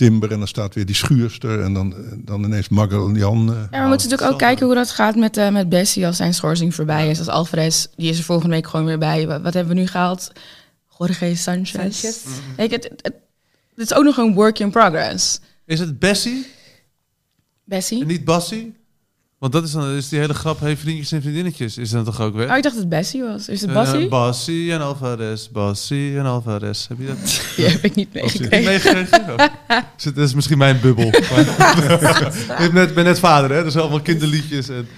B: timber en dan staat weer die schuurster. En dan, dan ineens Magellan.
F: Ja, we moeten natuurlijk ook kijken hoe dat gaat met, eh met Bessie als zijn schorsing voorbij is. Als Alvarez, die is er volgende week gewoon weer bij. Wat, wat hebben we nu gehaald? Jorge Sanchez.
C: Sanchez.
F: Kijk, het, het, het is ook nog een work in progress.
D: Is het Bessie
F: Bessie?
D: en niet Bassie? Want dat is dan is die hele grap, hey, vriendjes en vriendinnetjes, is dan toch ook weg?
F: Oh, ik dacht dat het Bessie was. Is het
D: Eh,
F: Bassie?
D: Bassie en Alvarez, Bassie en Alvarez. Heb je dat
F: Die heb ik niet meegekregen.
D: meegekregen? Oh. Dat is misschien mijn bubbel. Ik ben net, ben net vader, hè? Dus allemaal kinderliedjes. En...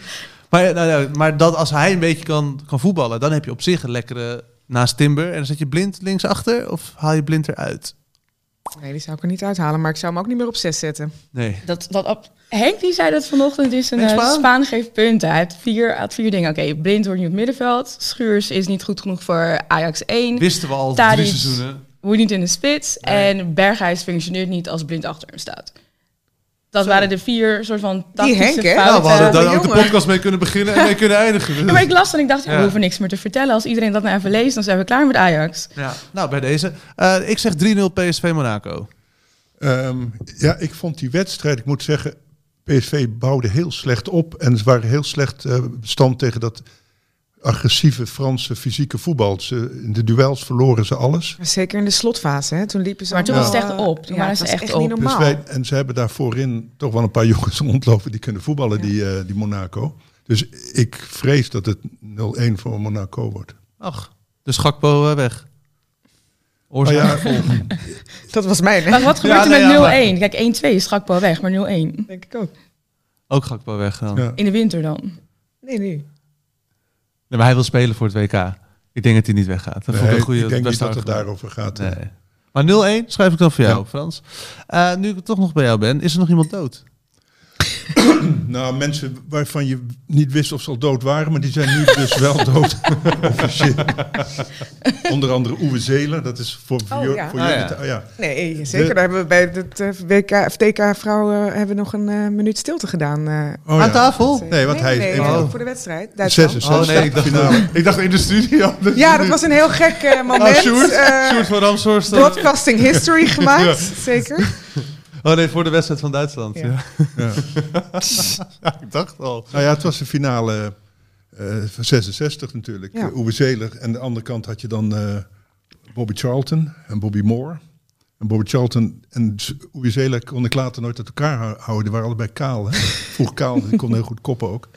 D: Maar, nou, ja, maar dat als hij een beetje kan, kan voetballen, dan heb je op zich een lekkere naast Timber. En dan zet je blind linksachter of haal je blind eruit?
C: Nee, die zou ik er niet uithalen, maar ik zou hem ook niet meer op zes zetten.
D: Nee.
F: Dat, dat, op- Henk die zei dat vanochtend is een eh,
D: Spaan?
F: Spaan geeft punten. Hij had vier, had vier dingen. Oké, Blind wordt niet op het middenveld. Schuurs is niet goed genoeg voor Ajax 1.
D: Wisten we al
F: Tadic.
D: drie seizoenen.
F: Moet niet in de spits. En Berghuis functioneert niet als Blind achter hem staat. Dat waren de vier soort van tactische
C: Henk, hè?
D: Nou, we hadden daar
C: die
D: ook de podcast mee kunnen beginnen en mee kunnen eindigen.
F: Ja, maar ik las en ik dacht, ja,
D: Ja.
F: we hoeven niks meer te vertellen. Als iedereen dat nou even leest, dan zijn we klaar met Ajax.
D: Ja, nou, bij deze. Eh, ik zeg 3-0 PSV Monaco.
B: Ehm, ja, ik vond die wedstrijd, ik moet zeggen, PSV bouwde heel slecht op en ze waren heel slecht eh, bestand tegen dat agressieve Franse fysieke voetbal. Ze, in de duels verloren ze alles.
C: Zeker in de slotfase, hè? toen liepen ze
F: Maar toen was het echt op. Toen waren
C: het
F: ze
C: was
F: echt
C: niet normaal.
B: Dus wij, en ze hebben daar voorin toch wel een paar jongens rondlopen die kunnen voetballen, die, eh, die Monaco. Dus ik vrees dat het 0-1 voor Monaco wordt.
D: Ach, de Schakpo eh, weg. Oorzaak
B: Oh ja.
C: Dat was mijn, hè?
F: Maar wat gebeurt
D: Ja,
F: er
D: nee,
F: met
D: ja,
F: 0-1? Kijk, 1-2 is Schakpo weg, maar 0-1.
C: denk ik ook.
D: Ook Gakpo weg dan.
B: Ja.
F: In de winter dan.
C: Nee, nee.
D: Nee, maar hij wil spelen voor het WK. Ik denk dat hij niet weggaat. Dat vond ik
B: Nee,
D: een goede,
B: ik denk niet dat het daarover gaat.
D: Nee. Maar 0-1 schrijf ik dan voor jou,
B: Ja.
D: Frans. Eh, nu ik toch nog bij jou ben, is er nog iemand dood?
B: Nou, mensen waarvan je niet wist of ze al dood waren, maar die zijn nu dus wel dood. Officieel. Onder andere Uwe Zeler, dat is voor, voor,
C: Oh, ja.
B: voor
D: Ah,
B: jullie.
D: ja.
B: te- ja.
C: Nee, zeker.
B: De-
C: Daar hebben we bij het eh, WK, of TK vrouwen hebben we nog een eh, minuut stilte gedaan. eh.
B: Oh, ja.
D: Aan tafel?
B: Nee, want hij is
C: nee,
B: een
C: nee, voor de wedstrijd. Duitsland.
B: 66
D: Oh nee, ik dacht,
B: finale.
D: ik dacht in de studio.
C: Ja, dat was een heel gek eh, moment.
D: Sjoerd?
C: Eh,
D: Sjoerd van Ramshorst.
C: broadcasting history gemaakt, zeker.
D: Oh nee, voor de wedstrijd van Duitsland.
C: Ja.
D: Ja.
B: Ja.
D: Ja, ik dacht al.
B: Nou ja, het was de finale eh, van 66 natuurlijk.
C: Ja.
B: Eh, Uwe Zeler. En aan de andere kant had je dan eh, Bobby Charlton en Bobby Moore. En Bobby Charlton en Uwe Zeler kon ik later nooit uit elkaar hou- houden. Die waren allebei kaal. Hè? Vroeg kaal, die kon heel goed koppen ook.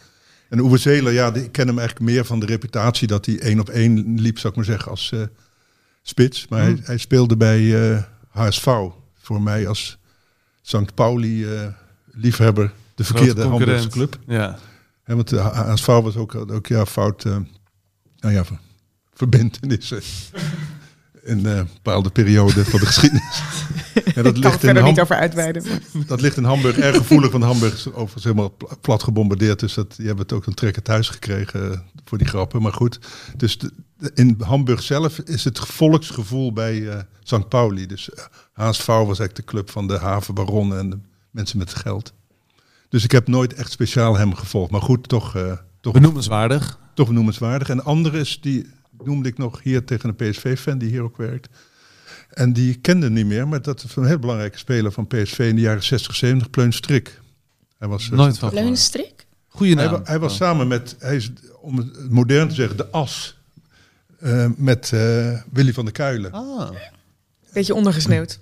B: En Uwe Zeler, ja, die- ik ken hem eigenlijk meer van de reputatie dat hij één op één liep, zou ik maar zeggen, als eh, spits. Maar hij, hij speelde bij eh, HSV. Voor mij als St. Pauli-liefhebber de verkeerde Hamburgse club.
D: Ja.
B: Hè, want de HSV was ook, ook ja, fout, eh, nou ja, ver- verbintenissen. in een bepaalde periode van de geschiedenis. En dat
C: Ik kan er
B: ligt, in
C: verder
B: Ham-
C: niet over uitweiden. maar-
B: dat ligt in Hamburg erg gevoelig, want Hamburg is overigens helemaal pla- plat gebombardeerd. Dus dat, die hebben het ook een trekker thuis gekregen eh, voor die grappen. Maar goed, dus de- de- in Hamburg zelf is het volksgevoel bij eh St. Pauli. Dus eh, HSV was eigenlijk de club van de havenbaronnen en de mensen met geld. Dus ik heb nooit echt speciaal hem gevolgd. Maar goed, toch, eh toch,
D: Benoemenswaardig.
B: toch noemenswaardig. En andere is, die noemde ik nog hier tegen een PSV-fan die hier ook werkt. En die kende niet meer, maar dat is een heel belangrijke speler van PSV in de jaren 60, 70, Pleun Strik. Hij was, eh,
D: Nooit van gehoord.
F: Leunstrik?
D: Goeie
B: hij,
D: naam.
B: wa- hij was samen met, hij is, om het modern te zeggen, de as. eh, met eh, Willy van der Kuilen.
D: Ah.
C: Beetje ondergesneeuwd.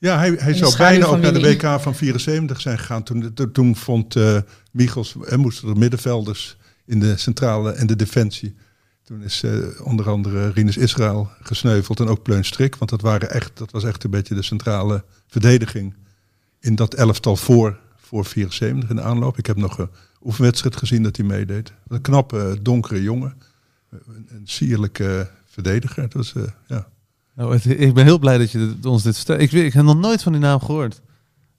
B: Ja, hij, hij zou bijna ook naar de. WK van 74 zijn gegaan. Toen, toen, vond eh Michels, er moesten er middenvelders in de centrale en de defensie. Toen is eh, onder andere Rinus Israël gesneuveld en ook Pleun Strik. Want dat, waren echt, dat was echt een beetje de centrale verdediging in dat elftal voor, voor 74 in de aanloop. Ik heb nog een oefenwedstrijd gezien dat hij meedeed. Een knappe, donkere jongen. Een, een sierlijke verdediger. Het was, eh, ja.
D: Nou, het- ik ben heel blij dat je dit- ons dit vertelt. Ik, ik heb nog nooit van die naam gehoord.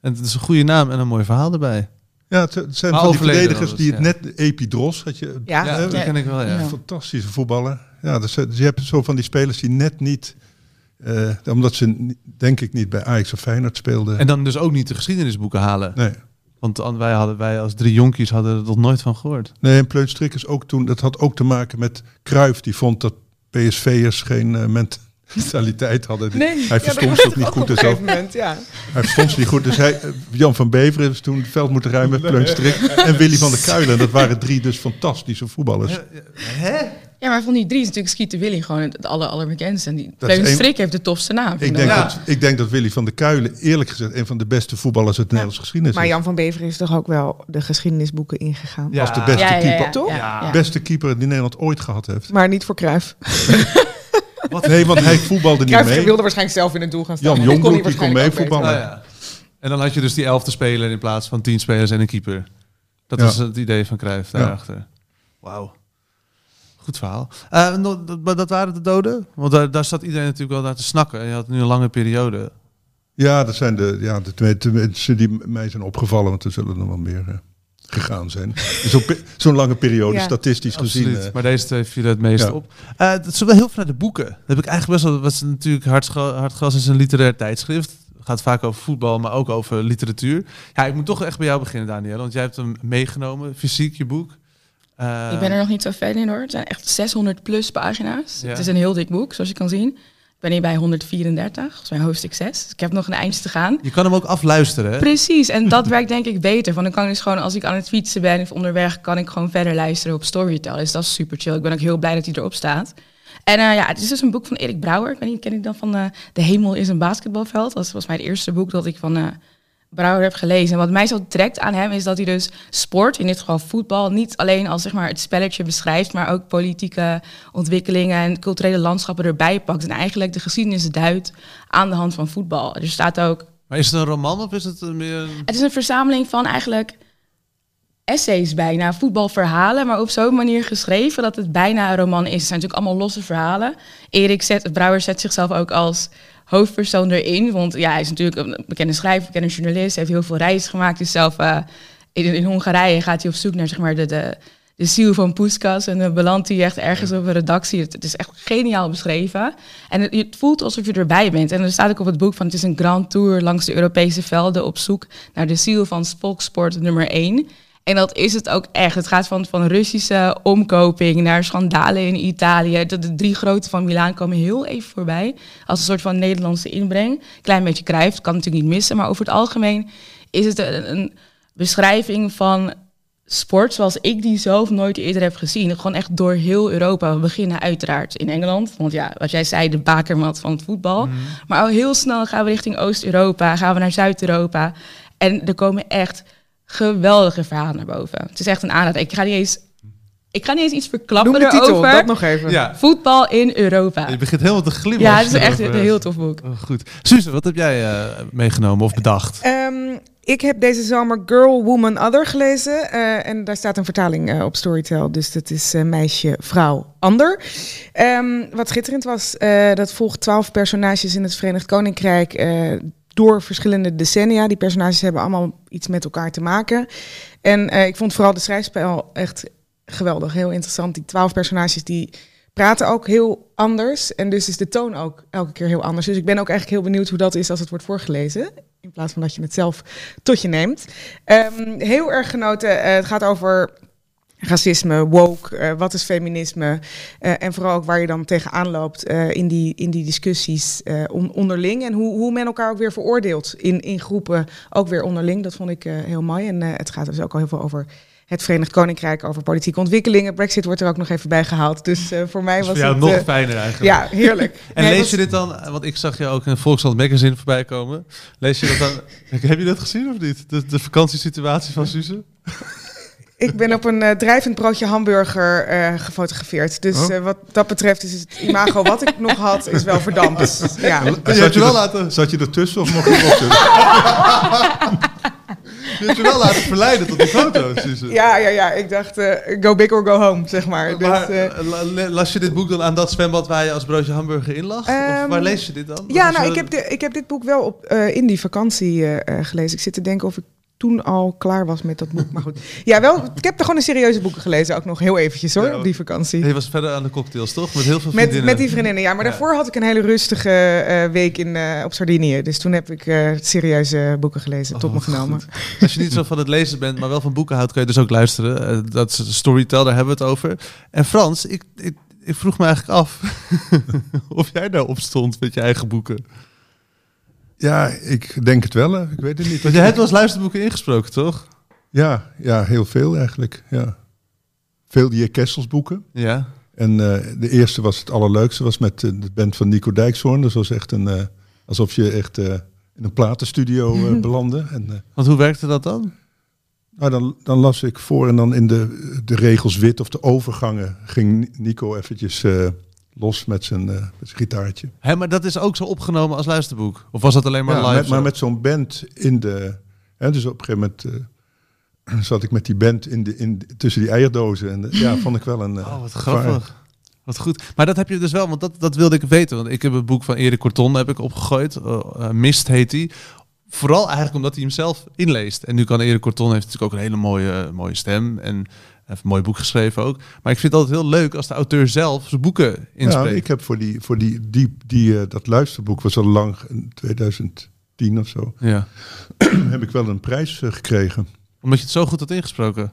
D: En het is een goede naam en een mooi verhaal erbij.
B: Ja, het, zijn
D: Maar
B: van die verdedigers die het net... Epidros had je...
C: Ja.
D: Ja,
B: hè,
D: dat ken ik wel, ja.
F: Ja.
B: Fantastische voetballer. Ja, dus, eh, dus je hebt zo van die spelers die net niet... eh, omdat ze denk ik niet bij Ajax of Feyenoord speelden.
D: En dan dus ook niet de geschiedenisboeken halen.
B: nee.
D: Want an- wij, hadden, wij als drie jonkies hadden er nog nooit van gehoord.
B: Nee, en Pleun Strik is ook toen... Dat had ook te maken met Cruijff. Die vond dat PSV'ers geen eh, mentaliteit hadden. Die-
C: Nee,
B: hij verstond niet goed. Dus
C: moment, ja.
B: hij verstond ze niet goed. Dus hij, Jan van Beveren heeft toen het veld moeten ruimen met Pleun Strik. En Willy van der Kuilen. Dat waren drie dus fantastische voetballers.
F: Ja, maar van die drie is natuurlijk Skeeter Willy gewoon het aller, allerbekendste. En die
B: is
F: heeft de tofste naam.
B: Ik denk,
D: Ja.
B: dat, ik denk dat Willy van der Kuilen, eerlijk gezegd, een van de beste voetballers uit de Nederlandse geschiedenis
C: Maar
B: is.
C: Jan van Beveren is toch ook wel de geschiedenisboeken ingegaan.
D: Ja.
B: Was de beste
F: Ja, ja, ja,
B: keeper.
C: Toch?
B: Beste keeper die Nederland ooit gehad heeft.
C: Maar niet voor Cruijff.
B: Nee, want hij voetbalde niet mee.
C: wilde waarschijnlijk zelf in het doel gaan staan.
B: Jan
C: hij
B: die kon meevoetballen.
C: beter.
D: Nou ja. En dan had je dus die elfde speler in plaats van tien spelers en een keeper. Dat
B: Ja.
D: was het idee van Cruijff daarachter. Wauw. Goed verhaal. Eh, dat- maar dat waren de doden? Want daar, daar zat iedereen natuurlijk wel naar te snakken. En je had nu een lange periode.
B: Ja, dat zijn de, ja, de twee twee mensen die mij zijn opgevallen, want er zullen er nog wel meer eh, gegaan zijn. Zo'n lange periode,
C: Ja.
B: statistisch gezien.
D: Absoluut.
B: eh,
D: maar deze twee vielen het meest
B: ja.
D: op. Eh dat zullen we heel veel naar de boeken. Dat heb ik eigenlijk best wel... Wat is natuurlijk Hartgras, is een literair tijdschrift. gaat vaak over voetbal, maar ook over literatuur. Ja, ik moet toch echt bij jou beginnen, Daniel. Want jij hebt hem meegenomen, fysiek, je boek. Eh,
F: Ik ben er nog niet zo ver in hoor. Het zijn echt 600 plus pagina's.
D: Ja.
F: Het is een heel dik boek, zoals je kan zien. Ben hier bij 134, volgens mij hoofdstuk 6. Dus ik heb nog een eindje te gaan.
D: Je kan hem ook afluisteren, hè?
F: Precies, en dat werkt denk ik beter. Want dan kan ik dus gewoon, als ik aan het fietsen ben of onderweg, kan ik gewoon verder luisteren op Storytel. Dus dat is super chill. Ik ben ook heel blij dat hij erop staat. En eh, ja, het is dus een boek van Erik Brouwer. Ik weet niet, ken ik dan van eh, De Hemel is een basketbalveld. Dat was mijn eerste boek dat ik van eh, Brouwer heb gelezen. En wat mij zo trekt aan hem is dat hij dus sport, in dit geval voetbal, niet alleen als zeg maar, het spelletje beschrijft, maar ook politieke ontwikkelingen en culturele landschappen erbij pakt. En eigenlijk de geschiedenis duidt aan de hand van voetbal. Er staat ook
D: Maar is het een roman of is het een meer...
F: het is een verzameling van eigenlijk essays bijna, voetbalverhalen, maar op zo'n manier geschreven dat het bijna een roman is. Het zijn natuurlijk allemaal losse verhalen. Erik zet, Brouwer zet zichzelf ook als hoofdpersoon erin, want ja, hij is natuurlijk een bekende schrijver, bekende journalist, hij heeft heel veel reizen gemaakt. Is zelf eh, in, in Hongarije gaat hij op zoek naar zeg maar de, de, de ziel van Puskas en dan belandt hij echt ergens op een redactie. Het, het is echt geniaal beschreven. En het, het voelt alsof je erbij bent. En er staat ook op het boek van het is een grand tour langs de Europese velden op zoek naar de ziel van volkssport nummer 1. En dat is het ook echt. Het gaat van, van Russische omkoping naar schandalen in Italië. De, de drie grote van Milaan komen heel even voorbij. Als een soort van Nederlandse inbreng. Klein beetje krijgt, kan natuurlijk niet missen. Maar over het algemeen is het een, een beschrijving van sport zoals ik die zelf nooit eerder heb gezien. Gewoon echt door heel Europa. We beginnen uiteraard in Engeland. Want ja, wat jij zei, de bakermat van het voetbal. Maar al heel snel gaan we richting Oost-Europa. Gaan we naar Zuid-Europa. En er komen echt geweldige verhalen naar boven. Het is echt een aanrader. Ik ga niet eens, ik ga niet eens iets verklappen
C: Noem de titel,
F: erover.
C: dat nog even.
D: Ja,
F: Voetbal in Europa.
D: je begint helemaal te glimmen.
F: Ja, het is echt een heel tof boek.
D: Oh, goed. Suze, wat heb jij eh, meegenomen of bedacht?
C: Ehm, ik heb deze zomer Girl, Woman, Other gelezen. eh, en daar staat een vertaling eh, op Storytel. Dus dat is meisje, vrouw, ander. Ehm, wat schitterend was, eh, dat volgt twaalf personages in het Verenigd Koninkrijk... door verschillende decennia. Die personages hebben allemaal iets met elkaar te maken. En eh, ik vond vooral de schrijfspel echt geweldig. Heel interessant. Die twaalf personages die praten ook heel anders. En dus is de toon ook elke keer heel anders. Dus ik ben ook eigenlijk heel benieuwd hoe dat is als het wordt voorgelezen. In plaats van dat je het zelf tot je neemt. Ehm, heel erg genoten. Eh, het gaat over racisme, woke, eh, wat is feminisme. eh, en vooral ook waar je dan tegenaan loopt eh, in, die, in die discussies on- onderling. En hoe, hoe men elkaar ook weer veroordeelt in, in groepen, ook weer onderling. Dat vond ik heel mooi. En het gaat dus ook al heel veel over het Verenigd Koninkrijk, over politieke ontwikkelingen. Brexit wordt er ook nog even bij gehaald. Dus voor mij was het...
D: nog fijner eigenlijk.
C: ja, heerlijk.
D: En
C: Nee,
D: lees je dit dan, want ik zag je ook in Volkskrant Magazine voorbij komen. Lees je dat dan, heb je dat gezien of niet? De, de vakantiesituatie van Suze?
C: Ik ben op een eh, drijvend broodje hamburger eh, gefotografeerd. Dus
B: Oh.
C: eh, wat dat betreft is het imago wat ik nog had, is wel verdampt. Ja.
D: je
B: Zat
D: je wel
B: er-
D: laten-
B: Zat je ertussen of mocht je erop zitten?
D: Je hebt je wel laten verleiden tot die foto, Suze.
C: Ja, ja, ja. Ik dacht, eh, go big or go home, zeg maar. Dus,
D: Maar la- las je dit boek dan aan dat zwembad waar je als broodje hamburger in lag? of
C: Ehm,
D: waar lees je dit dan?
C: Ja, nou, ik heb, de, ik heb dit boek wel op, eh, in die vakantie eh, eh, gelezen. Ik zit te denken of ik toen al klaar was met dat boek. Maar goed. Ja, wel, ik heb er gewoon een serieuze boeken gelezen. Ook nog heel eventjes hoor,
D: Ja,
C: op die vakantie.
D: Je was verder aan de cocktails, toch? Met heel veel
C: Met,
D: vriendinnen.
C: met die vriendinnen, ja. Maar
D: Ja.
C: daarvoor had ik een hele rustige eh, week in, eh, op Sardinië. Dus toen heb ik eh, serieuze boeken gelezen,
D: Oh,
C: tot me
D: wat
C: genomen.
D: goed. Als je niet zo van het lezen bent, maar wel van boeken houdt, kun je dus ook luisteren. Dat is Storytel, daar hebben we het over. En Frans, ik, ik, ik vroeg me eigenlijk af of jij daarop stond met je eigen boeken.
B: Ja, ik denk het wel. Ik weet het niet.
D: Want je hebt wel eens luisterboeken ingesproken, toch?
B: Ja, ja, heel veel eigenlijk. Ja. Veel die Kessels boeken.
D: Ja.
B: En eh, de eerste was het allerleukste, was met eh, de band van Nico Dijkshoorn. Dat was echt een, eh, alsof je echt in een platenstudio belandde. En,
D: Want hoe werkte dat dan?
B: nou, dan, dan las ik voor en dan in de, de regels wit of de overgangen ging Nico eventjes los met zijn, eh, met zijn gitaartje.
D: Hé, maar dat is ook zo opgenomen als luisterboek? Of was dat alleen maar
B: Ja,
D: live?
B: met, maar met zo'n band in de... Hè, dus op een gegeven moment eh, zat ik met die band in de, in, tussen die eierdozen. En ja, vond ik wel een... eh,
D: Oh, wat grappig. Wat goed. Maar dat heb je dus wel, want dat, dat wilde ik weten. Want ik heb het boek van Erik Corton heb ik opgegooid. Mist heet die. Vooral eigenlijk omdat hij hem zelf inleest. En nu kan Erik Corton heeft natuurlijk ook een hele mooie, mooie stem. En heeft een mooi boek geschreven ook. Maar ik vind het altijd heel leuk als de auteur zelf zijn boeken
B: Ja,
D: inspreekt.
B: ik heb voor, die, voor die, die, die, eh, dat luisterboek, was al lang, in 2010 of zo,
D: Ja.
B: heb ik wel een prijs eh, gekregen.
D: Omdat je het zo goed had ingesproken.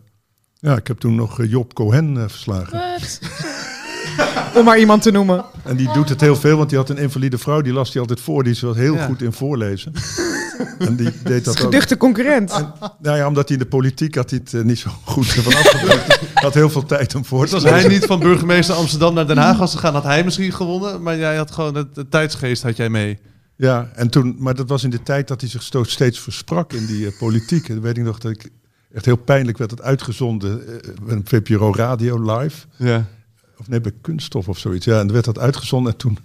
B: Ja, ik heb toen nog eh, Job Cohen verslagen.
F: Wat?
C: Om maar iemand te noemen.
B: En die doet het heel veel, want die had een invalide vrouw. Die las die altijd voor. Die was heel
D: Ja.
B: goed in voorlezen. En die deed dat ook.
C: Geduchte concurrent.
B: Nou ja, omdat hij in de politiek had hij het eh, niet zo goed van afgebracht. Hij had heel veel tijd om voor te
D: Als hij niet van burgemeester Amsterdam naar Den Haag was gegaan, had hij misschien gewonnen. Maar jij had gewoon het, het tijdsgeest had jij mee.
B: Ja, en toen, maar dat was in de tijd dat hij zich steeds versprak in die eh, politiek. En dan weet ik nog dat ik echt heel pijnlijk werd het uitgezonden eh, met een VPRO Radio live.
D: Ja.
B: Of nee, bij Kunststof of zoiets. Ja, en dan werd dat uitgezonden. En toen,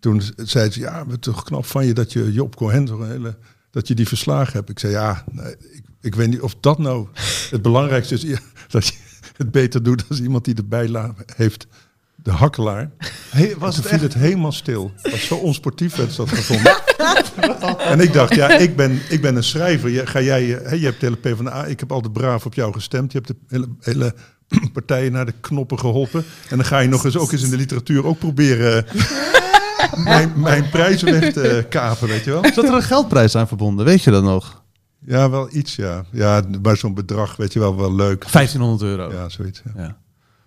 B: toen zei ze, ja, het toch knap van je dat je Job Cohen, zo'n hele, dat je die verslagen hebt. Ik zei, ja, nee, ik, ik weet niet of dat nou het belangrijkste is. Ja, dat je het beter doet als iemand die erbij heeft. De hakkelaar.
D: Hey, was
B: Toen
D: het
B: viel
D: echt?
B: het helemaal stil. Was zo onsportief werd dat gevonden. en ik dacht, ja, ik ben, ik ben een schrijver. Je, ga jij, eh, hè, je hebt de hele PvdA, ik heb altijd braaf op jou gestemd. Je hebt de hele, hele partijen naar de knoppen geholpen. En dan ga je nog eens, ook eens in de literatuur ook proberen eh, mijn, mijn prijzen weg te kapen, weet je wel.
D: Zat er een geldprijs aan verbonden? Weet je dat nog?
B: Ja, wel iets, ja. Ja, maar zo'n bedrag, weet je wel, wel leuk.
D: 1500 euro.
B: Ja, zoiets. ja.
D: Ja.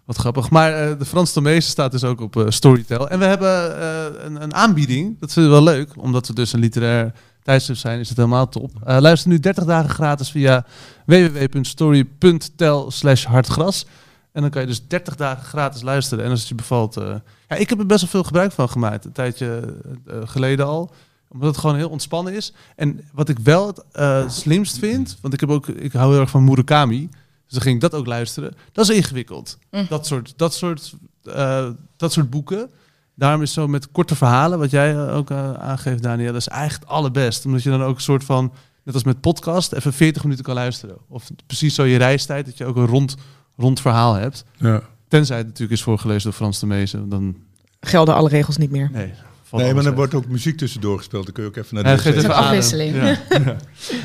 D: Wat grappig. Maar eh, de Frans Tomezen staat dus ook op eh, Storytel. En we hebben eh, een, een aanbieding. Dat vinden we wel leuk. Omdat we dus een literair tijdschrift zijn, is het helemaal top. Eh, luister nu 30 dagen gratis via www.story.tel hartgras. En dan kan je dus 30 dagen gratis luisteren. En als het je bevalt... eh, ja, ik heb er best wel veel gebruik van gemaakt. Een tijdje eh, geleden al. Omdat het gewoon heel ontspannen is. En wat ik wel het eh, slimst vind... Want ik, heb ook, ik hou heel erg van Murakami... Dus dan ging ik dat ook luisteren. Dat is ingewikkeld.
F: Mm.
D: Dat, soort, dat, soort, eh, dat soort boeken. Daarom is zo met korte verhalen, wat jij eh, ook eh, aangeeft, Daniel, dat is eigenlijk het allerbest. Omdat je dan ook een soort van, net als met podcast, even 40 minuten kan luisteren. Of precies zo je reistijd, dat je ook een rond, rond verhaal hebt.
B: Ja.
D: Tenzij het natuurlijk is voorgelezen door Frans de Mezen. Dan,
C: Gelden alle regels niet meer.
D: nee,
B: Nee, maar
D: weg.
B: wordt ook muziek tussendoor gespeeld. Dan kun je ook even naar
D: Ja,
B: de
D: geeft
B: wc.
D: even
F: afwisseling.
D: Ja. Ja.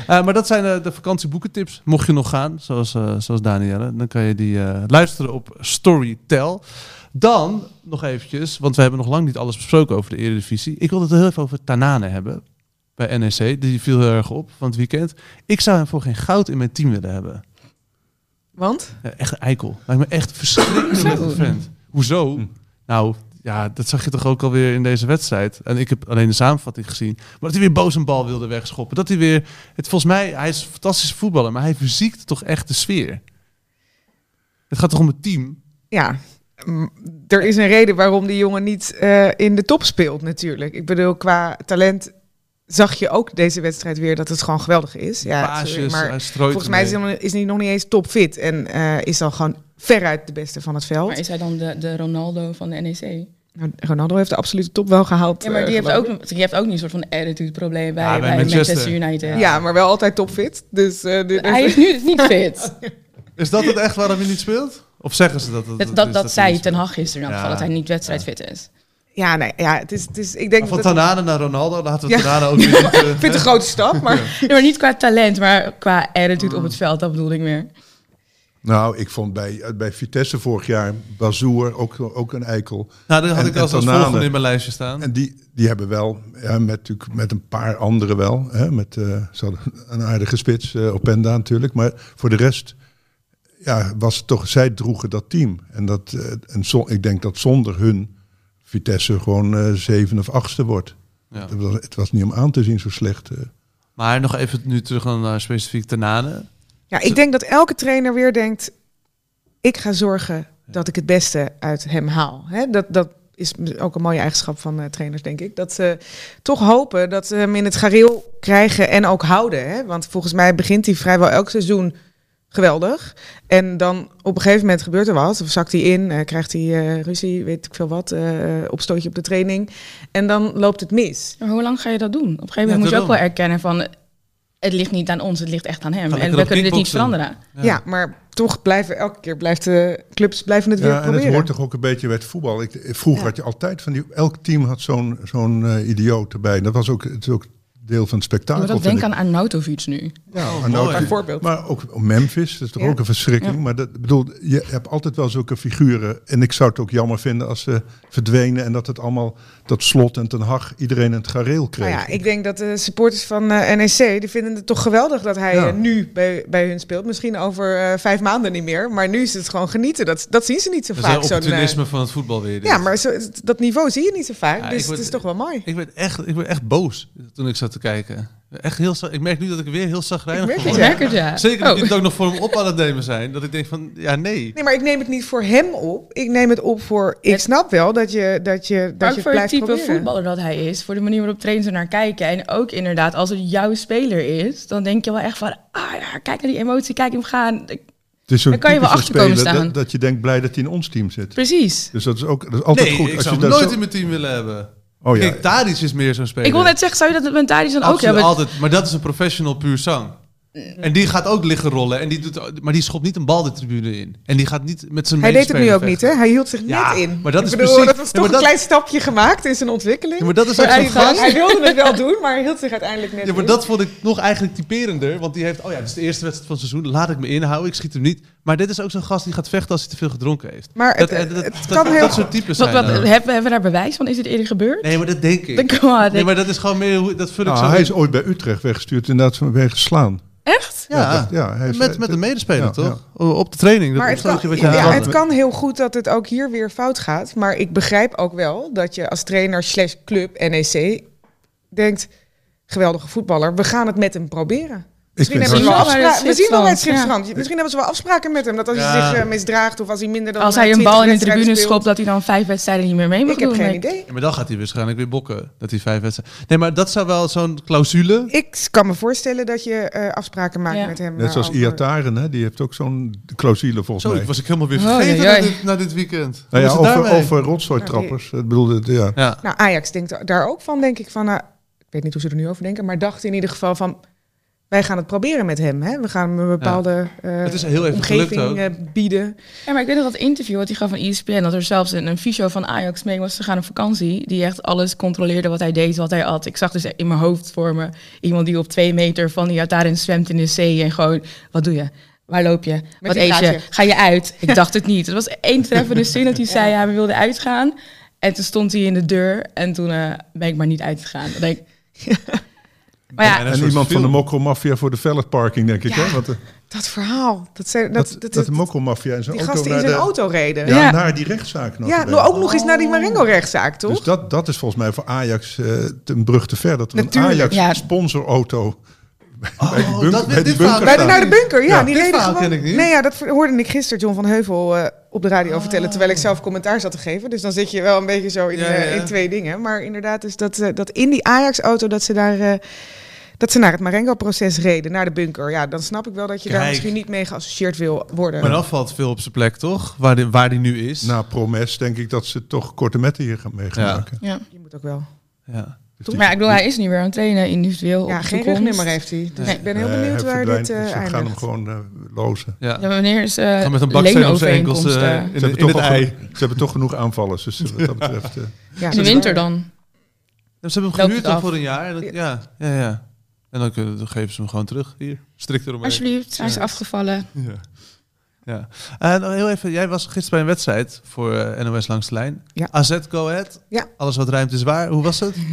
D: Eh, maar dat zijn eh, de vakantieboekentips. Mocht je nog gaan, zoals, eh zoals Danielle, dan kan je die eh, luisteren op Storytel. Dan nog eventjes, want we hebben nog lang niet alles besproken over de Eredivisie. Ik wil het heel even over Tanane hebben bij NEC. Die viel heel erg op van het weekend. Ik zou hem voor geen goud in mijn team willen hebben.
C: Want?
D: Ja, echt een eikel. Lijkt me echt verschrikkelijk vent. Hoezo?
B: Hm.
D: Nou, ja, dat zag je toch ook alweer in deze wedstrijd. En ik heb alleen de samenvatting gezien. Maar dat hij weer boos een bal wilde wegschoppen. Dat hij weer... Het, volgens mij, hij is een fantastische voetballer, maar hij verziekt toch echt de sfeer. Het gaat toch om het team?
C: Ja, mm, er is een reden waarom die jongen niet eh, in de top speelt natuurlijk. Ik bedoel, qua talent zag je ook deze wedstrijd weer dat het gewoon geweldig is. Ja,
D: Paasjes,
C: sorry, maar volgens mij is hij, is hij nog niet eens topfit. En eh, is dan gewoon veruit de beste van het veld.
F: Maar is hij dan de, de Ronaldo van de NEC?
C: Nou, Ronaldo heeft de absolute top wel gehaald.
F: Ja, maar
C: eh,
F: die heeft, ook, die heeft ook niet een soort van attitude-probleem bij,
D: Ja, bij
F: bij
D: Manchester.
F: Manchester, United.
C: Ja, maar wel altijd topfit. Dus, eh, dit-
F: Hij is nu dus niet fit.
D: Is dat het echt waarom hij niet speelt? Of zeggen ze dat het
F: Dat, dat,
D: is niet
F: Ten? Hag gisteren in elk
D: Ja.
F: geval, dat hij niet wedstrijdfit is.
C: Ja, nee, ja, het is, het is, ik denk
D: Maar van Tanane naar Ronaldo, laten we
C: Ja.
D: Tanane ook weer niet... eh,
C: ik vind het een grote stap, maar
F: Ja, maar niet qua talent, maar qua attitude op het veld, dat bedoelde ik meer.
B: Nou, ik vond bij, bij Vitesse vorig jaar Bazoer ook, ook een eikel.
D: Nou, dat had
B: En-
D: ik als, als volgende in mijn lijstje staan.
B: En die, die hebben wel, ja, met, natuurlijk met een paar anderen wel. Hè, met, eh, hadden een aardige spits, eh Openda natuurlijk. Maar voor de rest ja, was het toch, zij droegen dat team. En, dat, eh, en zo, ik denk dat zonder hun Vitesse gewoon eh zeven of achtste wordt.
D: Ja.
B: Het, was, het was niet om aan te zien zo slecht. eh.
D: Maar nog even nu terug naar specifiek Tanane.
C: Ja, ik denk dat elke trainer weer denkt: ik ga zorgen dat ik het beste uit hem haal. Hè, dat, dat is ook een mooie eigenschap van eh, trainers, denk ik. Dat ze toch hopen dat ze hem in het gareel krijgen en ook houden. Hè? Want volgens mij begint hij vrijwel elk seizoen geweldig. En dan op een gegeven moment gebeurt er wat. Of zakt hij in, eh, krijgt hij eh, ruzie, weet ik veel wat, eh opstootje op de training. En dan loopt het mis.
F: Maar hoe lang ga je dat doen? Op een gegeven moment
D: Ja,
F: moet je ook wel erkennen van... Het ligt niet aan ons, het ligt echt aan hem. En we kunnen dit niet veranderen.
C: Ja. maar toch blijven elke keer blijft de clubs blijven het weer
B: Ja, en het
C: proberen.
B: hoort toch ook een beetje bij het voetbal. Ik, vroeger
C: Ja.
B: had je altijd van die, elk team had zo'n zo'n eh, idioot erbij. Dat was ook, het is ook deel van het spektakel.
F: ook
B: vind
F: denken
B: ik.
F: aan Arnautovic nu.
B: Ja,
D: Oh.
C: Bijvoorbeeld.
B: Maar ook Memphis, dat is toch
C: Ja.
B: ook een verschrikking.
F: Ja.
B: Maar dat, bedoel, je hebt altijd wel zulke figuren. En ik zou het ook jammer vinden als ze verdwenen. En dat het allemaal, dat slot en ten Hag, iedereen in het gareel kreeg.
C: Nou ja, ik denk dat de supporters van eh, NEC, die vinden het toch geweldig dat hij
B: Ja.
C: eh, nu bij, bij hun speelt. Misschien over eh, vijf maanden niet meer. Maar nu is het gewoon genieten. Dat, dat zien ze niet zo
D: Dat
C: vaak. eh,
D: opportunisme van het voetbal weer.
C: ja, maar zo, dat niveau zie je niet zo vaak. Dus
D: word-
C: het is toch wel mooi.
D: Ik werd echt, ik werd echt boos toen ik zat te kijken. Echt heel, ik merk nu dat ik weer heel
C: Ik
D: zagrijnig
F: Ik merk het, ja.
D: Zeker dat
F: Oh.
D: het ook nog voor hem op aan het nemen zijn. Dat ik denk van, ja nee.
C: Nee, maar ik neem het niet voor hem op. Ik neem het op voor... Ik
F: Het-
C: snap wel dat je, dat je, dat je
F: voor
C: het
F: type
C: proberen.
F: voetballer dat hij is, voor de manier waarop trainers er naar kijken. En ook inderdaad, als het jouw speler is, dan denk je wel echt van, ah ja, kijk naar die emotie, kijk hem gaan. Ik-
B: het is zo
F: dan kan je wel achter komen staan.
B: Dat, dat je denkt blij dat hij in ons team zit.
F: Precies.
B: Dus dat is ook dat is altijd
D: nee,
B: goed.
D: ik
B: als
D: zou
B: je
D: hem nooit
B: zo-
D: in mijn team willen hebben.
B: Oh ja,
D: Kijk, Tadic is meer zo'n speler.
F: Ik wil net zeggen, zou je dat met Thadis dan ook
D: Absoluut,
F: hebben?
D: altijd. Maar dat is een professional puur zang. En die gaat ook liggen rollen. En die doet, maar die schopt niet een bal de tribune in. En die gaat niet met zijn
C: Hij deed het nu ook niet, hè? Hij hield zich
D: Ja,
C: net in.
D: maar dat is
C: bedoel,
D: precies-
C: dat was
D: Ja,
C: toch
D: maar
C: een klein stapje gemaakt in zijn ontwikkeling.
D: Ja, maar dat is
C: Maar
D: ook zo'n
C: hij,
D: gast.
C: hij wilde het wel doen, maar hij hield zich uiteindelijk net
D: Ja, maar
C: in.
D: dat vond ik nog eigenlijk typerender. Want die heeft, oh ja, dit is de eerste wedstrijd van het seizoen. Laat ik me inhouden, ik schiet hem niet. Maar dit is ook zo'n gast die gaat vechten als hij te veel gedronken heeft.
C: Maar het,
D: dat,
C: het,
D: dat,
C: het
D: dat,
C: kan
D: dat,
C: heel
D: dat soort types
F: Wat,
D: zijn
F: wat, hebben, hebben we daar bewijs van? Is dit eerder gebeurd?
D: Nee, maar dat denk ik.
F: Maar,
D: Nee, maar dat is gewoon meer hoe dat vul ik
B: Nou,
D: zo.
B: hij
D: in.
B: is ooit bij Utrecht weggestuurd inderdaad vanwege slaan.
F: Echt?
D: ja,
B: dat- ja, hij is-
D: met, met een medespeler,
B: Ja,
D: toch? Op de training. Dat
C: Maar het kan,
D: wat je
C: ja, het kan heel goed dat het ook hier weer fout gaat. Maar ik begrijp ook wel dat je als trainer slash club NEC denkt... geweldige voetballer, we gaan het met hem proberen. Misschien hebben ze wel afspraken. We zien wel. Misschien hebben ze wel afspraken met hem. Dat als
D: Ja.
C: hij zich eh, misdraagt of als hij minder dan
F: Als
C: eh,
F: hij een
C: 20
F: bal in de tribune schopt, dat hij dan vijf wedstrijden niet meer mee mag
C: Ik heb geen idee.
D: Ja, maar dan gaat hij waarschijnlijk weer bokken. Dat hij vijf wedstrijden... Nee, maar dat zou wel zo'n clausule...
C: Ik kan me voorstellen dat je eh, afspraken maakt
F: Ja.
C: met hem.
B: Net
C: eh,
B: zoals
C: over-
B: Iataren, hè? die heeft ook zo'n clausule volgens
D: Zo,
B: mij.
D: was ik helemaal weer
F: Oh,
D: vergeten na, dit, na dit weekend.
B: Nou ja, over, over rotzooitrappers. Ik bedoel, het- ja.
C: Nou, Ajax denkt daar ook van, denk ik, van... nou, ik weet niet hoe ze er nu over denken, maar dacht in ieder geval van... wij gaan het proberen met hem. Hè? We gaan hem een bepaalde eh,
D: Het is heel even
C: omgeving eh, bieden.
F: Ja, maar ik weet nog dat interview wat hij gaf van ESPN, dat er zelfs een, een fysio van Ajax mee was te gaan op vakantie, die echt alles controleerde wat hij deed, wat hij at. Ik zag dus in mijn hoofd voor me iemand die op twee meter van die daarin zwemt in de zee en gewoon, wat doe je? Waar loop je? wat
C: die
F: eet je? Ga je uit? Ik dacht het niet. Het was één treffende zin dat hij zei, ja, we wilden uitgaan. En toen stond hij in de deur en toen eh, ben ik maar niet uitgegaan. Dan denk ik... maar ja,
D: En
B: iemand van de mokromafia voor de velletparking, denk ik.
C: Ja.
B: Hè? Want, eh,
C: Dat verhaal. Dat, zei,
B: dat,
C: dat,
B: dat,
C: dat,
B: de mokromafia in zijn
C: die
B: auto
C: gasten in
B: naar
C: zijn
B: de,
C: auto reden.
B: Ja,
C: Ja,
F: Ja.
B: naar die rechtszaak nog.
C: nou, ook nog eens naar die Marengo-rechtszaak, toch?
B: Dus dat, dat is volgens mij voor Ajax eh, een brug te ver. Dat er
C: Natuurlijk,
B: een Ajax
F: ja.
B: sponsorauto bij die,
D: Oh,
B: bunk-
D: dat-
B: bij
D: dit
B: die
D: verhaal-
B: bunker
C: Bij de, naar de bunker, ja.
B: Ja.
C: die reden gewoon...
D: ken ik niet.
C: Nee, ja, dat hoorde ik gisteren John van Heuvel eh, op de radio vertellen... terwijl ik zelf commentaar zat te geven. Dus dan zit je wel een beetje zo in,
D: Ja,
C: eh,
D: ja.
C: in twee dingen. Maar inderdaad, dus dat, eh, dat in die Ajax-auto... dat ze daar... eh, dat ze naar het Marengo-proces reden, naar de bunker. Ja, dan snap ik wel dat je daar misschien niet mee geassocieerd wil worden.
D: Maar dan valt veel op zijn plek, toch? Waar die, waar die nu is.
B: Na Promes denk ik dat ze toch korte metten hier gaan mee gaan
D: Ja.
B: maken.
F: ja.
C: Je moet ook wel.
D: Ja.
B: Die-
F: maar ja, ik bedoel, hij is nu weer aan het trainen individueel
C: Ja,
F: op
C: geen rugnummer heeft hij. Dus
F: Nee.
C: ik ben heel benieuwd
B: hij
C: waar dit eh,
B: dus Ze gaan hem
C: eindigt.
B: gewoon eh, lozen.
D: Ja.
F: Ja, maar wanneer is eh
D: Gaan met een baksteen op zijn enkels eh,
F: eh,
D: in,
B: Ze
D: de-
B: hebben,
D: in
B: toch
D: het ei.
B: ze hebben toch genoeg aanvallers. Dus wat dat betreft... eh,
C: Ja,
F: in de winter dan?
D: Dus ze hebben hem gehuurd al voor een jaar. Dat- ja, ja, ja. En dan, kunnen- dan geven ze hem gewoon terug. Hier, strikt eromheen.
F: Alsjeblieft, zijn ze afgevallen.
D: Ja. Ja. En nog heel even, jij was gisteren bij een wedstrijd voor eh, NOS Langs de Lijn.
C: Ja.
D: AZ Go Ahead.
C: Ja.
D: Alles wat ruimt is waar. Hoe was het?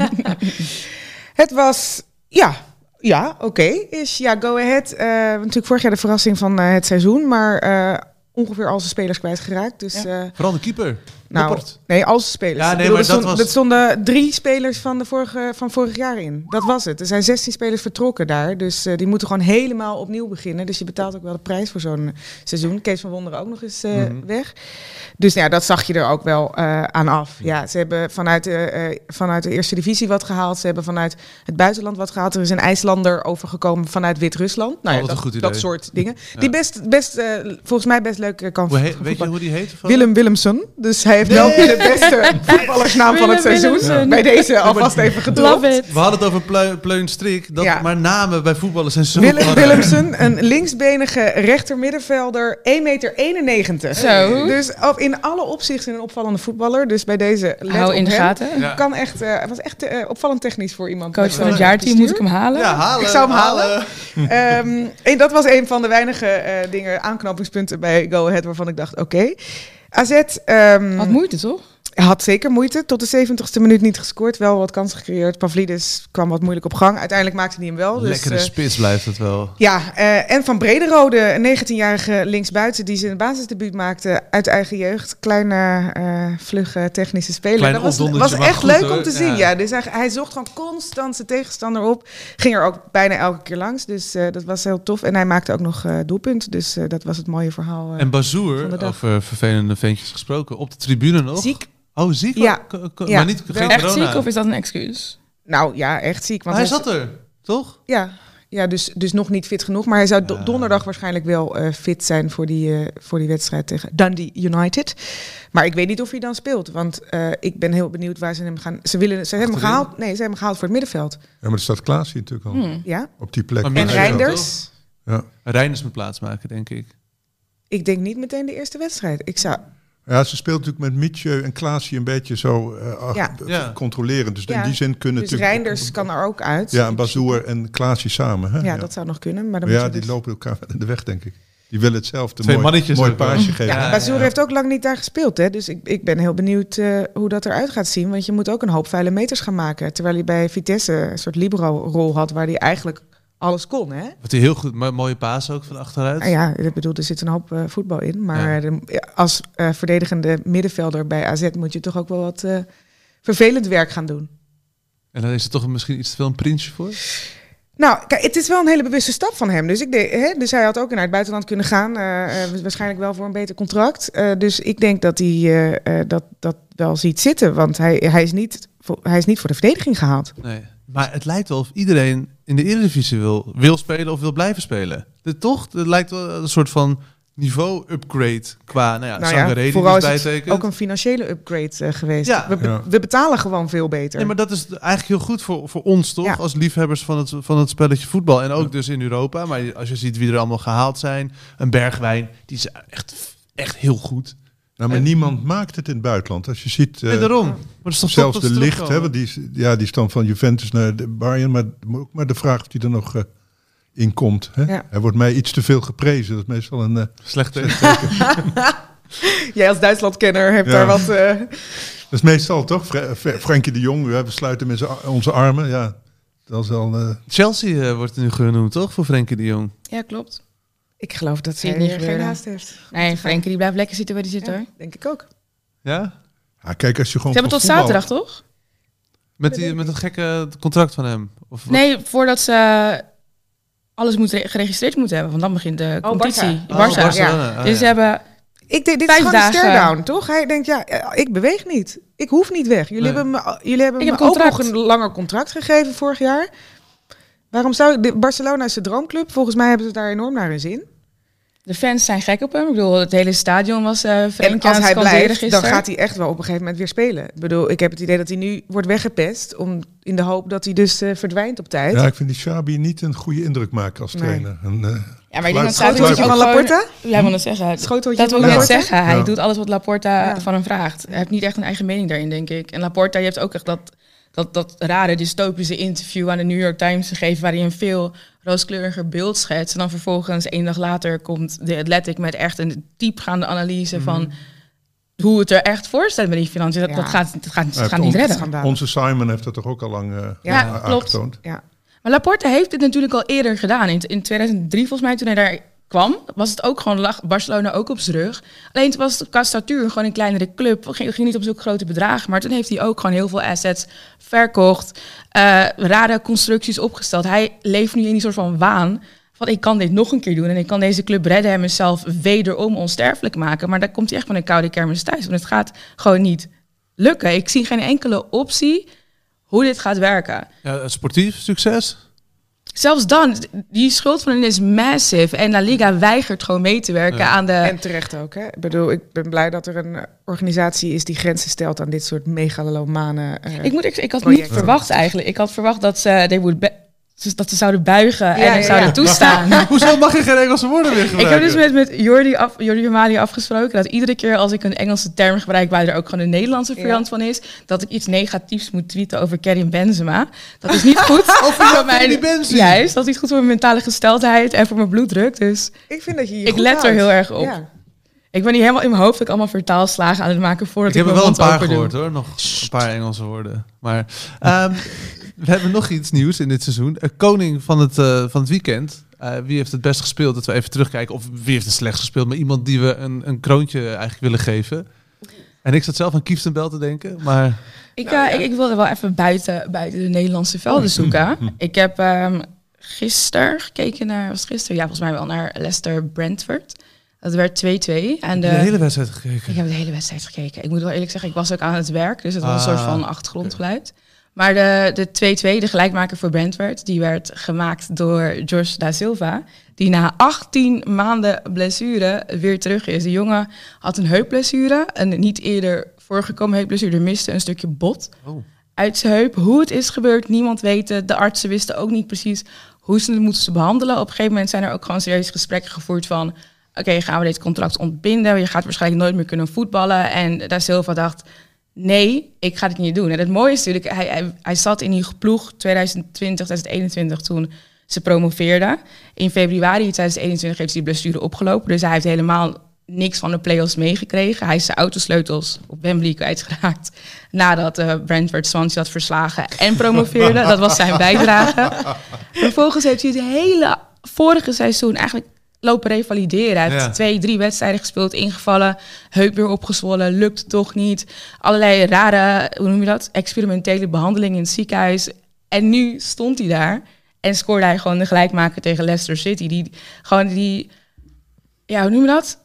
C: Het was, ja, ja, oké. Is ja, go ahead. Eh, natuurlijk vorig jaar de verrassing van eh, het seizoen, maar eh, ongeveer al zijn spelers kwijtgeraakt. Dus
F: Ja.
C: eh,
D: Vooral de keeper.
C: Nou,
D: Noppert.
C: nee, al zijn spelers.
D: Ja, nee,
C: bedoel,
D: maar
C: er,
D: dat
C: stond-
D: was-
C: er stonden drie spelers van, de vorige, van vorig jaar in. Dat was het. Er zijn 16 spelers vertrokken daar, dus eh, die moeten gewoon helemaal opnieuw beginnen. Dus je betaalt ook wel de prijs voor zo'n seizoen. Kees van Wonderen ook nog eens eh,
D: Mhm.
C: weg. Dus ja, dat zag je er ook wel eh, aan af. Ja, ze hebben vanuit de, eh, vanuit de eerste divisie wat gehaald. Ze hebben vanuit het buitenland wat gehaald. Er is een IJslander overgekomen vanuit Wit-Rusland. Nou
D: Oh,
C: ja, dat,
D: goed idee.
C: dat soort dingen.
D: Ja.
C: Die best, best eh, volgens mij best leuk eh, kan
D: Hoe heet-
C: vo-
D: weet je hoe die heet?
C: Willem Willemsen. Dus hij heeft wel de beste voetballersnaam van het seizoen. Bij deze alvast even gedropt.
D: We hadden het over pleu, Pleun Strik. Dat,
C: Ja.
D: Maar namen bij voetballen zijn zo
C: Willem. Willemsen, een linksbenige rechtermiddenvelder, 1,91 meter.
F: Zo.
C: Dus op, in alle opzichten een opvallende voetballer. Dus bij deze let
F: Hou
C: op
F: in de gaten.
D: Ja.
C: Kan echt, eh, was echt eh, opvallend technisch voor iemand.
F: Coach van het jaarteam, moet ik hem halen?
D: Ja, halen.
C: Ik zou hem halen. Ehm, en dat was een van de weinige eh, dingen, aanknopingspunten bij Go Ahead waarvan ik dacht, oké. AZ
F: Had moeite, toch?
C: Had zeker moeite. Tot de 70ste minuut niet gescoord. Wel wat kansen gecreëerd. Pavlidis kwam wat moeilijk op gang. Uiteindelijk maakte hij hem wel. Dus,
D: Lekkere
C: eh,
D: spits blijft het wel.
C: ja, eh, en van Brederode, een 19-jarige linksbuiten die zijn basisdebuut maakte uit eigen jeugd. Kleine, eh vlugge technische speler.
D: Klein
C: dat was, was echt
D: goed,
C: leuk
D: hoor.
C: om te zien.
D: Ja.
C: Ja. Dus hij, hij zocht gewoon constant zijn tegenstander op. Ging er ook bijna elke keer langs. Dus dat was heel tof. En hij maakte ook nog doelpunt. Dus dat was het mooie verhaal.
D: En Bazoer, over vervelende ventjes gesproken, op de tribune nog.
C: Ziek.
D: Oh, ziek?
C: Ja.
D: Maar niet, geen
F: Echt
D: corona.
F: ziek of is dat een excuus?
C: Nou ja, echt ziek.
D: Maar
C: Want
D: hij
C: hij-
D: zat er, toch?
C: Ja, ja dus, dus nog niet fit genoeg. Maar hij zou do-
D: Ja.
C: donderdag waarschijnlijk wel eh, fit zijn voor die, eh, voor die wedstrijd tegen Dundee United. Maar ik weet niet of hij dan speelt. Want eh, ik ben heel benieuwd waar ze hem gaan... Ze, willen, ze hebben hem gehaald. Nee, ze hebben hem gehaald voor het middenveld.
B: Ja, maar er staat Klaas hier natuurlijk al.
F: Hmm.
C: Ja.
B: Op die plek.
D: Maar
C: En Reinders.
B: Ja.
D: Reinders moet plaatsmaken, denk ik.
C: Ik denk niet meteen de eerste wedstrijd. Ik zou...
B: ja, ze speelt natuurlijk met Mitje en Klaasje een beetje zo eh, ach-
C: Ja.
B: b-
D: Ja.
B: controleren. Dus
C: Ja.
B: in die zin kunnen
C: Dus
B: natuurlijk...
C: Reinders kan er ook uit.
B: Ja, en Bazoer en Klaasje samen. Hè?
C: Ja, dat zou nog kunnen. Maar dan
B: Maar
C: moet
B: ja, die
C: dus-
B: lopen elkaar in de weg, denk ik. Die willen hetzelfde.
D: Twee
B: mooi,
D: mannetjes
B: mooi paasje geven.
C: Ja, Bazoer
D: ja.
C: heeft ook lang niet daar gespeeld. Hè? Dus ik, ik ben heel benieuwd eh, hoe dat eruit gaat zien. Want je moet ook een hoop vuile meters gaan maken. Terwijl hij bij Vitesse een soort libero-rol had... waar hij eigenlijk alles kon. Hè?
D: Wat hij heel goed, mo- mooie paas ook van achteruit.
C: Nou ja, ik bedoel, er zit een hoop eh, voetbal in. Maar
D: Ja.
C: de- als eh, verdedigende middenvelder bij AZ... moet je toch ook wel wat eh, vervelend werk gaan doen.
D: En dan is het toch misschien iets te veel een prinsje voor?
C: Nou, kijk, het is wel een hele bewuste stap van hem. Dus, ik denk, hè, dus hij had ook naar het buitenland kunnen gaan. waarschijnlijk wel voor een beter contract. Dus ik denk dat hij dat, dat wel ziet zitten. Want hij, hij, is niet hij is niet voor de verdediging gehaald.
D: Nee. Maar het lijkt wel of iedereen in de Eredivisie wil, wil spelen of wil blijven spelen. De, toch? Het lijkt wel een soort van niveau-upgrade qua, nou ja,
C: nou
D: die
C: vooral is het ook een financiële upgrade eh, geweest.
D: Ja.
C: we, be-
B: Ja.
C: we betalen gewoon veel beter.
D: Nee, maar dat is eigenlijk heel goed voor, voor ons, toch?
C: Ja.
D: Als liefhebbers van het, van het spelletje voetbal. En ook dus in Europa. Maar als je ziet wie er allemaal gehaald zijn. Een Bergwijn, die is echt, echt heel goed.
B: Nou, maar
D: En-
B: niemand maakt het in het buitenland. Als je ziet... eh,
D: en daarom. Maar dat is toch
B: Zelfs de licht, hè, want die, is, ja, die dan van Juventus naar de Bayern. Maar ook maar de vraag of die er nog eh, in komt. Hè?
C: Ja.
B: Hij wordt mij iets te veel geprezen. Dat is meestal een... eh,
D: Slechte.
C: Jij als Duitslandkenner hebt
B: Ja.
C: daar wat... eh,
B: dat is meestal toch? Fre- Frenkie de Jong, we sluiten met onze armen. Ja, dat is al... eh,
D: Chelsea eh, wordt nu genoemd, toch? Voor Frenkie de Jong.
F: Ja, klopt.
C: Ik geloof dat
F: het niet
C: geen haast heeft.
F: Nee, Frenkie die blijft lekker zitten waar hij zit
C: Ja,
F: hoor.
C: denk ik ook.
D: Ja?
B: ja, kijk, als je gewoon
F: Ze hebben tot
B: voetbal-
F: zaterdag toch?
D: Met, die, met dat gekke contract van hem? Of?
F: Nee, voordat ze alles moet re- geregistreerd moeten hebben. Want dan begint de competitie.
C: Barça.
D: Oh,
F: Barça.
D: Barcelona. Ah,
F: Dus
D: ja.
F: ze hebben...
C: Ik denk, dit
F: Vijf
C: is gewoon een stare-down, toch? Hij denkt, ja, eh, ik beweeg niet. Ik hoef niet weg. Jullie
D: Nee.
C: hebben me, jullie hebben
F: Ik
C: me
F: heb
C: ook nog een langer contract gegeven vorig jaar. Waarom zou... de- Barcelona is de droomclub. Volgens mij hebben ze daar enorm naar hun zin.
F: De fans zijn gek op hem. Ik bedoel, het hele stadion was uh,
C: En als
F: aan het
C: hij blijft, dan
F: gisteren.
C: gaat hij echt wel op een gegeven moment weer spelen. Ik bedoel, ik heb het idee dat hij nu wordt weggepest... Om, in de hoop dat hij dus eh, verdwijnt op tijd.
B: Ja, ik vind die Xabi niet een goede indruk maken als
C: Nee.
B: trainer. En, eh,
F: Ja, maar ik denk dat
C: Schoteltje
F: ook
C: van Laporta?
F: Ja, wil het zeggen.
C: Schoteltje
F: Dat wil ik net zeggen. Hij
B: Ja.
F: doet alles wat Laporta
C: Ja.
F: van hem vraagt. Hij heeft niet echt een eigen mening daarin, denk ik. En Laporta, je hebt ook echt dat, dat, dat rare dystopische interview aan de New York Times gegeven... waarin een veel rooskleuriger beeld schetst. En dan vervolgens, één dag later, komt de Athletic... met echt een diepgaande analyse van hoe het er echt voor staat met die financiën. Dat,
C: Ja.
F: dat gaat, dat gaat, dat
B: heeft
F: gaat niet
B: on-
F: redden.
C: Schandaal.
B: onze Simon heeft dat toch ook al lang eh,
C: Ja,
F: klopt.
C: Ja.
F: Maar Laporte heeft dit natuurlijk al eerder gedaan. In, in 2003 volgens mij, toen hij daar kwam, was het ook gewoon, lag Barcelona ook op zijn rug. Alleen toen was statuur gewoon een kleinere club. Ging, ging niet op zulke grote bedragen. Maar toen heeft hij ook gewoon heel veel assets verkocht. eh, rare constructies opgesteld. Hij leeft nu in die soort van waan van ik kan dit nog een keer doen. En ik kan deze club redden en mezelf wederom onsterfelijk maken. Maar daar komt hij echt van een koude kermis thuis. Want het gaat gewoon niet lukken. Ik zie geen enkele optie hoe dit gaat werken.
D: Ja, sportief succes?
F: Zelfs dan, die schuld van hen is massive. En La Liga weigert gewoon mee te werken
D: Ja.
F: aan de...
C: En terecht ook. Hè? Ik bedoel, ik ben blij dat er een organisatie is die grenzen stelt aan dit soort megalomane. eh,
F: ik, moet, ik, ik had
C: projecten.
F: niet verwacht eigenlijk. Ik had verwacht dat ze... They would dat ze zouden buigen
C: Ja,
F: en
C: ja,
F: zouden toestaan.
D: Hoezo mag je geen Engelse woorden meer
F: Ik
D: gebruiken?
F: heb dus met, met Jordi, af, Jordi afgesproken dat iedere keer als ik een Engelse term gebruik, waar er ook gewoon een Nederlandse
C: Ja.
F: variant van is, dat ik iets negatiefs moet tweeten over Karim Benzema. Dat is niet goed voor mijn, juist, dat is niet goed voor mijn mentale gesteldheid en voor mijn bloeddruk. Dus
C: Ik vind dat je je
F: Ik
C: goed
F: let er heel erg op.
C: Ja.
F: ik ben niet helemaal in mijn hoofd ook allemaal vertaalslagen aan het maken voordat
D: Ik
F: ik,
D: heb er wel een paar
F: doe.
D: gehoord hoor, nog een paar Engelse woorden. Maar ehm, we hebben nog iets nieuws in dit seizoen. Een koning van het, eh, van het weekend. Eh, wie heeft het best gespeeld? Dat we even terugkijken. Of wie heeft het slecht gespeeld? Maar iemand die we een, een kroontje eigenlijk willen geven. En ik zat zelf aan Kieftenbel te denken. Maar
F: Ik, eh, ik, ik wilde wel even buiten, buiten de Nederlandse velden zoeken. ik heb ehm gisteren gekeken naar, was gisteren? Ja, volgens mij wel naar Leicester Brentford. Dat werd 2-2. En
D: de
F: de,
D: hele wedstrijd gekeken.
F: Ik heb de hele wedstrijd gekeken. Ik moet wel eerlijk zeggen, ik was ook aan het werk, dus het was een
D: Ah,
F: soort van achtergrondgeluid. Maar de, de 2-2, de gelijkmaker voor Brentford, die werd gemaakt door Josh da Silva, die na 18 maanden blessure weer terug is. De jongen had een heupblessure, een niet eerder voorgekomen heupblessure, er miste een stukje bot
D: Oh.
F: uit zijn heup. Hoe het is gebeurd, niemand weet het. De artsen wisten ook niet precies hoe ze het moesten behandelen. Op een gegeven moment zijn er ook gewoon serieus gesprekken gevoerd van... oké, gaan we dit contract ontbinden? Je gaat waarschijnlijk nooit meer kunnen voetballen. En Da Silva dacht, nee, ik ga dit niet doen. En het mooie is natuurlijk, hij, hij, hij zat in die ploeg 2020, 2021 toen ze promoveerden. In februari 2021 heeft hij die blessure opgelopen. Dus hij heeft helemaal niks van de play-offs meegekregen. Hij is zijn autosleutels op Wembley kwijtgeraakt nadat eh Brentford Swansea had verslagen en promoveerde. Dat was zijn bijdrage. Vervolgens heeft hij het hele vorige seizoen eigenlijk lopen revalideren. Hij heeft
D: Ja.
F: twee, drie wedstrijden gespeeld, ingevallen, heup weer opgezwollen, lukt toch niet. Allerlei rare, hoe noem je dat, experimentele behandelingen in het ziekenhuis. En nu stond hij daar en scoorde hij gewoon de gelijkmaker tegen Leicester City. Die gewoon die, ja, hoe noem je dat?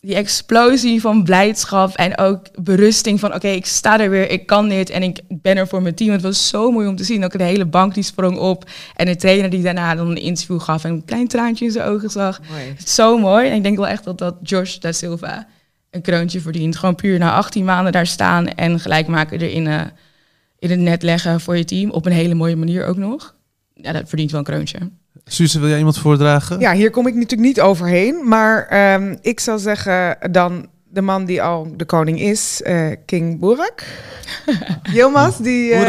F: Die explosie van blijdschap en ook berusting van oké, ik sta er weer, ik kan dit en ik ben er voor mijn team. Het was zo mooi om te zien. Ook de hele bank die sprong op en de trainer die daarna dan een interview gaf en een klein traantje in zijn ogen zag.
C: Mooi.
F: Zo mooi. En ik denk wel echt dat, dat Josh da Silva een kroontje verdient. Gewoon puur na 18 maanden daar staan en gelijk maken er in, eh, in het net leggen voor je team. Op een hele mooie manier ook nog. Ja, dat verdient wel een kroontje.
D: Suze, wil jij iemand voordragen?
C: Ja, hier kom ik natuurlijk niet overheen. Maar ehm, ik zal zeggen dan de man die al de koning is, eh, King Boerak. Yilmaz, die eh.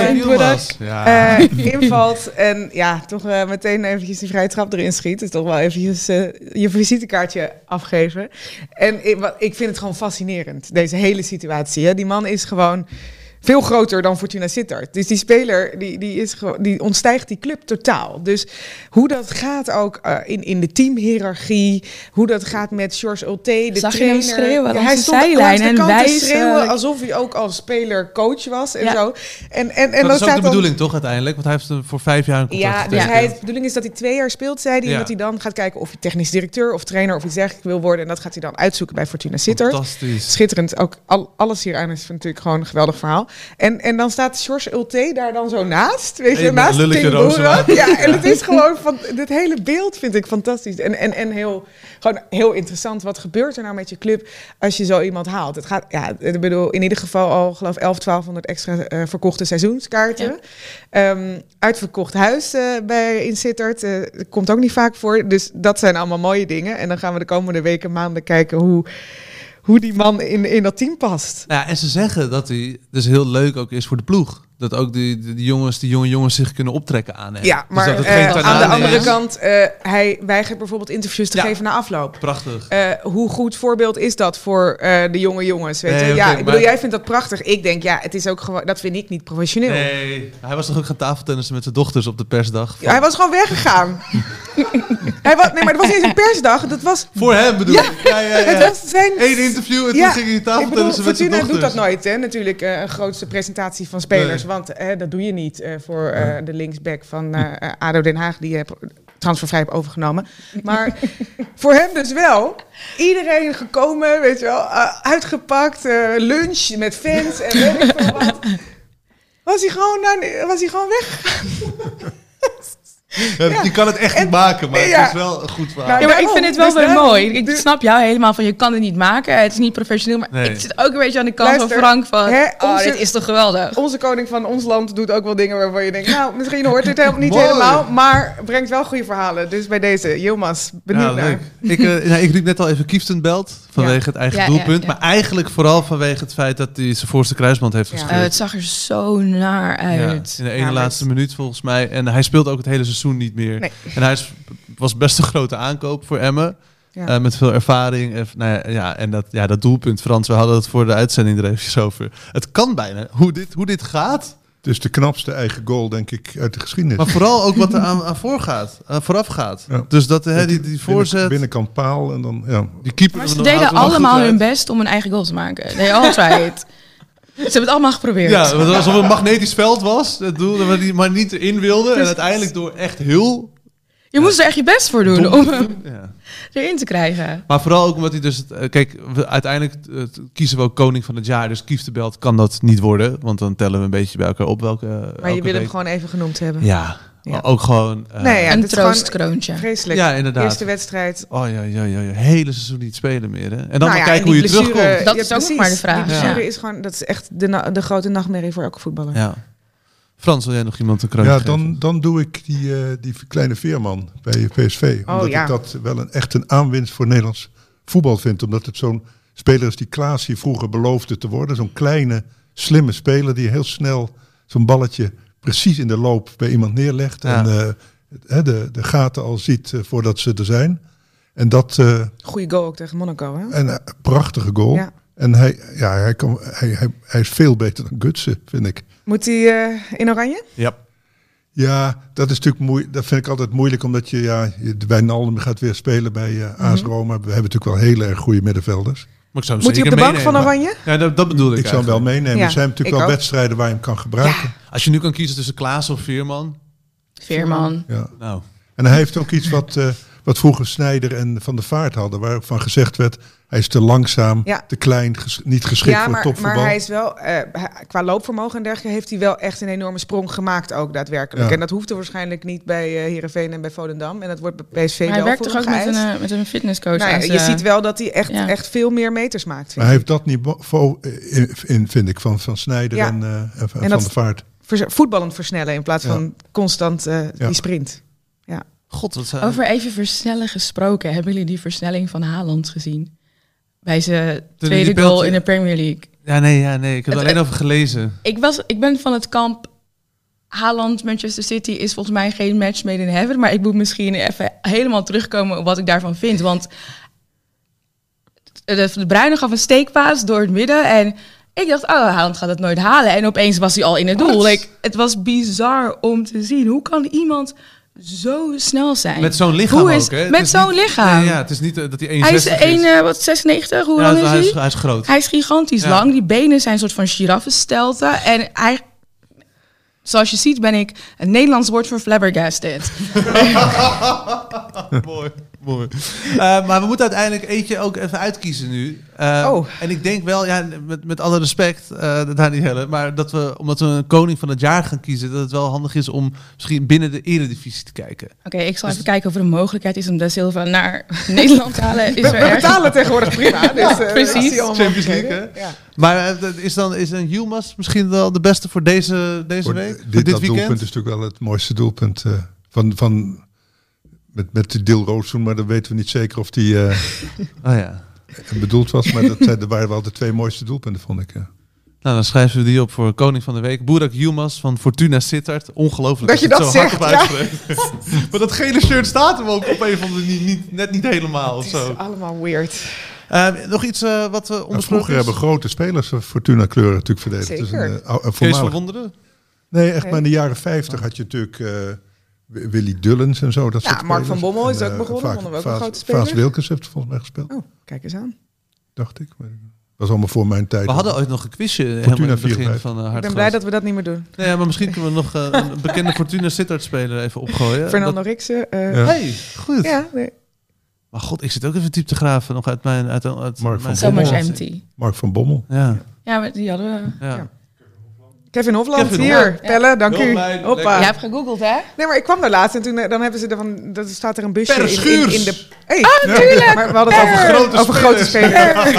D: Ja.
C: eh, invalt en ja, toch eh, meteen eventjes die vrije trap erin schiet. Dus toch wel eventjes je visitekaartje afgeven. En ik, wat- ik vind het gewoon fascinerend, deze hele situatie. Hè. Die man is gewoon veel groter dan Fortuna Sittard. Dus die speler, die, die, is gewoon, die ontstijgt die club totaal. Dus hoe dat gaat ook eh, in, in de teamhierarchie, hoe dat gaat met George Ulte, de
F: Zag je
C: trainer.
F: hem schreeuwen
C: hij stond
F: zijlijn
C: langs de
F: en
C: kant te
F: wijzen.
C: schreeuwen alsof hij ook als speler coach was en
F: Ja.
C: zo. En, en, en
D: dat is ook
C: staat
D: de
C: dan-
D: bedoeling toch uiteindelijk? Want hij heeft voor vijf jaar een contract
C: ja, dus hij, de bedoeling is dat hij twee jaar speelt, zei hij. En dat hij dan gaat kijken of hij technisch directeur of trainer of iets dergelijks wil worden. En dat gaat hij dan uitzoeken bij Fortuna Sittard.
D: Fantastisch.
C: Schitterend. Ook al, alles hieraan is natuurlijk gewoon een geweldig verhaal. En, en dan staat George Ulte daar dan zo naast. Weet je,
D: Hey,
C: naast. Boerak. Ja, en het is gewoon van dit hele beeld vind ik fantastisch. En, en, en heel, gewoon heel interessant. Wat gebeurt er nou met je club als je zo iemand haalt? Het gaat, ja, ik bedoel, in ieder geval al geloof 11, 1200 extra eh, verkochte seizoenskaarten. Ehm, uitverkocht huis eh, bij in Sittard. eh, komt ook niet vaak voor. Dus dat zijn allemaal mooie dingen. En dan gaan we de komende weken, maanden kijken hoe, hoe die man in, in dat team past.
D: Nou ja, en ze zeggen dat hij dus heel leuk ook is voor de ploeg. Dat ook die, die, jongens, die jonge jongens zich kunnen optrekken aan hem.
C: Ja,
D: Dus
C: maar
D: dat het
C: eh, aan de andere
D: is.
C: kant, eh, hij weigert bijvoorbeeld interviews te
D: Ja.
C: geven na afloop.
D: Prachtig.
C: Eh, hoe goed voorbeeld is dat voor de jonge jongens? Weet
D: Nee,
C: je?
D: oké,
C: ja, ik bedoel,
D: maar-
C: jij vindt dat prachtig. Ik denk, ja, het is ook gewoon, dat vind ik niet professioneel.
D: Nee, hij was toch ook gaan tafeltennissen met zijn dochters op de persdag?
C: Ja, hij was gewoon weggegaan. hij was, nee, maar het was niet eens een persdag. Dat was,
D: Voor hem bedoel
C: Ja.
D: ik. Ja, ja, ja.
C: het was zijn...
D: Eén interview en
C: Ja,
D: toen ging hij
C: Ik bedoel,
D: tafeltennissen met zijn
C: Fortuna
D: dochters.
C: doet dat nooit, hè? Natuurlijk, een grootste presentatie van spelers.
D: Nee.
C: Want eh, dat doe je niet eh, voor eh, de linksback van ADO Den Haag, die je hebt transfervrij heb overgenomen. Maar voor hem dus wel. Iedereen gekomen, weet je wel, uitgepakt, lunch met fans en weet ik veel wat. Was hij gewoon, naar, was hij gewoon weg?
D: Ja, Je kan het echt niet maken, maar
C: Ja.
D: het is wel een goed verhaal.
F: Ja, maar ik vind het wel
C: Dus
F: weer mooi. Ik snap jou helemaal van je kan het niet maken. Het is niet professioneel. Maar
D: Nee.
F: ik zit ook een beetje aan de kant
C: Luister,
F: van Frank van...
C: hè,
F: oh,
C: onze-
F: dit is toch geweldig.
C: Onze koning van ons land doet ook wel dingen waarvan je denkt, nou, misschien hoort dit helemaal niet helemaal, maar brengt wel goede verhalen. Dus bij deze, Yilmaz, benieuwd
D: Ja,
C: naar.
D: Ik, eh, nou, ik riep net al even Kieftenbelt vanwege het eigen doelpunt.
F: ja.
D: Maar eigenlijk vooral vanwege het feit dat hij zijn voorste kruisband heeft
C: Ja.
D: gescheurd.
F: Eh, het zag er zo naar
D: Ja,
F: uit.
D: in de ene laatste minuut volgens mij. En hij speelt ook het hele seizoen niet meer.
C: Nee.
D: En hij is, was best een grote aankoop voor Emmen.
C: Ja.
D: Eh, met veel ervaring. En, nou ja, ja, en dat, ja, dat doelpunt, Frans, we hadden het voor de uitzending er eventjes over. Het kan bijna. Hoe dit, hoe dit gaat.
B: Het is de knapste eigen goal, denk ik, uit de geschiedenis.
D: Maar vooral ook wat er aan, aan voorgaat, aan vooraf gaat.
B: Ja.
D: Dus dat, hè, die, die
B: Binnen-
D: voorzet,
B: Binnenkant paal en dan, ja.
D: die keeper...
F: Maar ze deden allemaal hun best om een eigen goal te maken. They all tried. Ze hebben het allemaal geprobeerd.
D: Ja, alsof het een magnetisch veld was, doel, maar niet erin wilde. En uiteindelijk door echt heel...
F: Je moest er echt je best voor doen
D: dom-
F: om hem
D: Ja.
F: erin te krijgen.
D: Maar vooral ook omdat hij dus... het- eh, Kijk, we, uiteindelijk eh, kiezen we ook koning van het jaar. Dus Kieftenbelt kan dat niet worden. Want dan tellen we een beetje bij elkaar op welke...
C: Maar je wil hem gewoon even genoemd hebben.
D: Ja,
C: Ja.
D: ook gewoon... eh,
C: Nee, ja,
F: een
C: dit is gewoon
F: troostkroontje.
C: Vreselijk.
D: Ja, inderdaad.
C: Eerste wedstrijd.
D: Oh ja, ja, ja, ja. Hele seizoen niet spelen meer. Hè? En dan
C: Nou
D: maar kijken
C: en
D: hoe je
C: blessure-
D: terugkomt.
F: Dat is ook nog maar de vraag.
C: Die blessure
F: Ja.
C: is gewoon, dat is echt de, na- de grote nachtmerrie voor elke voetballer.
D: Ja. Frans, wil jij nog iemand een kroontje
B: Ja,
D: geven?
B: dan, dan doe ik die, eh, die kleine veerman bij PSV.
C: Oh,
B: omdat
C: ja.
B: ik dat wel een, echt een aanwinst voor Nederlands voetbal vind. Omdat het zo'n speler is die Klaas hier vroeger beloofde te worden. Zo'n kleine, slimme speler die heel snel zo'n balletje precies in de loop bij iemand neerlegt.
D: Ja.
B: En eh, hè, de, de gaten al ziet eh, voordat ze er zijn. En dat, eh,
C: Goeie goal ook tegen Monaco, hè?
B: en een prachtige goal.
C: Ja.
B: En hij, ja, hij, kan, hij, hij, hij is veel beter dan Gutsen, vind ik.
C: Moet hij eh, in oranje?
D: Ja.
B: Ja, dat is natuurlijk moeilijk. Dat vind ik altijd moeilijk, omdat je, ja, je- de Wijnaldum gaat weer spelen bij eh AS
C: Mhm.
B: Roma. We hebben natuurlijk wel heel erg goede middenvelders.
D: Maar ik zou hem
C: Moet hij op de bank van oranje?
D: Ja, dat, dat bedoel ik
B: Ik zou hem wel meenemen.
C: Ja,
B: er zijn natuurlijk wel
C: ook.
B: wedstrijden waar je hem kan gebruiken.
D: Als je nu kan kiezen tussen Klaas of Veerman.
F: Veerman.
B: Ja.
D: Nou,
B: En hij heeft ook iets wat, eh, wat vroeger Snijder en Van der Vaart hadden. Waarvan gezegd werd, hij is te langzaam,
C: Ja.
B: te klein, ges- niet geschikt
C: Ja,
B: voor
C: maar,
B: topvoetbal.
C: maar hij is wel, eh, qua loopvermogen en dergelijke, heeft hij wel echt een enorme sprong gemaakt ook daadwerkelijk.
B: Ja.
C: En dat hoefde waarschijnlijk niet bij eh Heerenveen en bij Volendam. En dat wordt bij PSV
F: Maar hij werkt toch ook met een, eh, met een fitnesscoach.
C: Nou ja, je ziet wel dat hij echt,
F: Ja.
C: echt veel meer meters maakt.
B: Maar hij heeft dat niveau in, in, vind ik, van, van Snijder
C: Ja.
B: en, eh, en van,
C: En
B: van
C: dat-
B: der Vaart.
C: Vers- voetballend versnellen in plaats
B: Ja.
C: van constant eh,
B: Ja.
C: die sprint.
D: God, wat zijn...
F: Over even versnellen gesproken. Hebben jullie die versnelling van Haaland gezien? Bij zijn tweede goal in de Premier League.
D: Ja, nee, ja, nee. Ik heb er alleen over gelezen.
F: Ik, was, ik ben van het kamp Haaland, Manchester City is volgens mij geen match made in heaven. Maar ik moet misschien even helemaal terugkomen op wat ik daarvan vind. Want de, de Bruyne gaf een steekpaas door het midden. En ik dacht, oh, Haaland gaat het nooit halen. En opeens was hij al in het doel. Like, het was bizar om te zien. Hoe kan iemand zo snel zijn?
D: Met zo'n lichaam
F: Hoe is-
D: ook, hè? Het
F: Met zo'n lichaam.
D: Nee, ja, het is niet eh, dat hij 1,60
F: hij is
D: is.
F: 1, eh, wat, 96, hoe
D: Ja,
F: lang is
D: hij,
F: hij?
D: is, hij is groot.
F: Hij is gigantisch
D: Ja.
F: lang. Die benen zijn een soort van giraffenstelten. En hij... Zoals je ziet ben ik een Nederlands woord voor flabbergasted.
D: mooi, mooi. Eh, maar we moeten uiteindelijk eentje ook even uitkiezen nu. Eh,
C: Oh.
D: En ik denk wel, ja, met, met alle respect, eh daar niet Helle, maar dat we, omdat we een koning van het jaar gaan kiezen, dat het wel handig is om misschien binnen de eredivisie te kijken.
F: Oké, ik zal even kijken of er een mogelijkheid is om De Silva naar Nederland te halen. Is
C: We,
F: er
C: betalen tegenwoordig prima. Dus, eh,
F: precies.
D: Champions League.
C: Ja.
D: Maar dat is dan is een Yilmaz misschien wel de beste voor deze, deze
B: Voor
D: week?
B: dit,
D: voor dit
B: dat
D: weekend?
B: doelpunt is natuurlijk wel het mooiste doelpunt eh, van, van met, met de Dil Roossoen, maar dan weten we niet zeker of die eh,
D: Oh ja.
B: bedoeld was. Maar dat, waren wel de twee mooiste doelpunten, vond ik. Ja.
D: Nou, dan schrijven we die op voor Koning van de Week. Boerak Yilmaz van Fortuna Sittard. Ongelooflijk
C: Dat je
D: het
C: dat
D: zo hard
C: zegt, ja.
D: uitspreekt. maar dat gele shirt staat hem ook op een of andere manier niet, net niet helemaal
C: Het is
D: zo.
C: allemaal weird.
D: Eh, nog iets eh, wat we
B: Maar
D: ondersproken
B: vroeger
D: is?
B: hebben grote spelers eh, Fortuna kleuren natuurlijk verdedigd.
C: Zeker.
B: een, eh, ou- een
D: Kees van Wonderen?
B: Nee, echt
C: Nee.
B: maar in de jaren 50 had je natuurlijk eh, Willy Dullens en zo. Dat
C: Ja,
B: soort
C: Mark van. Bommel is
B: En,
C: ook
B: eh,
C: begonnen,
B: vaak-
C: vonden we ook een
B: Vaas-
C: grote speler.
B: Vaas Wilkens heeft er volgens mij gespeeld,
C: Oh, kijk eens aan.
B: dacht ik. Maar Dat was allemaal voor mijn tijd.
D: We hadden ooit nog een quizje helemaal in het begin
B: 54.
D: van uh,
C: Ik ben blij dat we dat niet meer doen.
D: Nee, maar misschien kunnen we nog eh, een bekende Fortuna Sittard speler even opgooien.
C: Fernando
D: Dat-
C: Riksen. eh,
B: Ja.
D: Hey, goed.
C: ja, nee.
D: Maar god, ik zit ook even diep te graven nog uit mijn... Uit, uit
B: Mark
D: mijn
B: van
F: So much
B: Bommel.
F: empty.
B: Mark van Bommel.
D: Ja,
F: Ja, maar die hadden we.
D: ja.
C: Ja. Kevin Hofland,
D: Kevin
C: hier.
D: Hofland.
C: Pelle, dank u. Hoppa.
F: Jij hebt gegoogeld, hè?
C: Nee, maar ik kwam daar laatst en toen eh, dan hebben ze er van, dat staat er een busje
D: Per
C: in, in, in de. Hey, Maar we hadden het over grote, over grote spelers.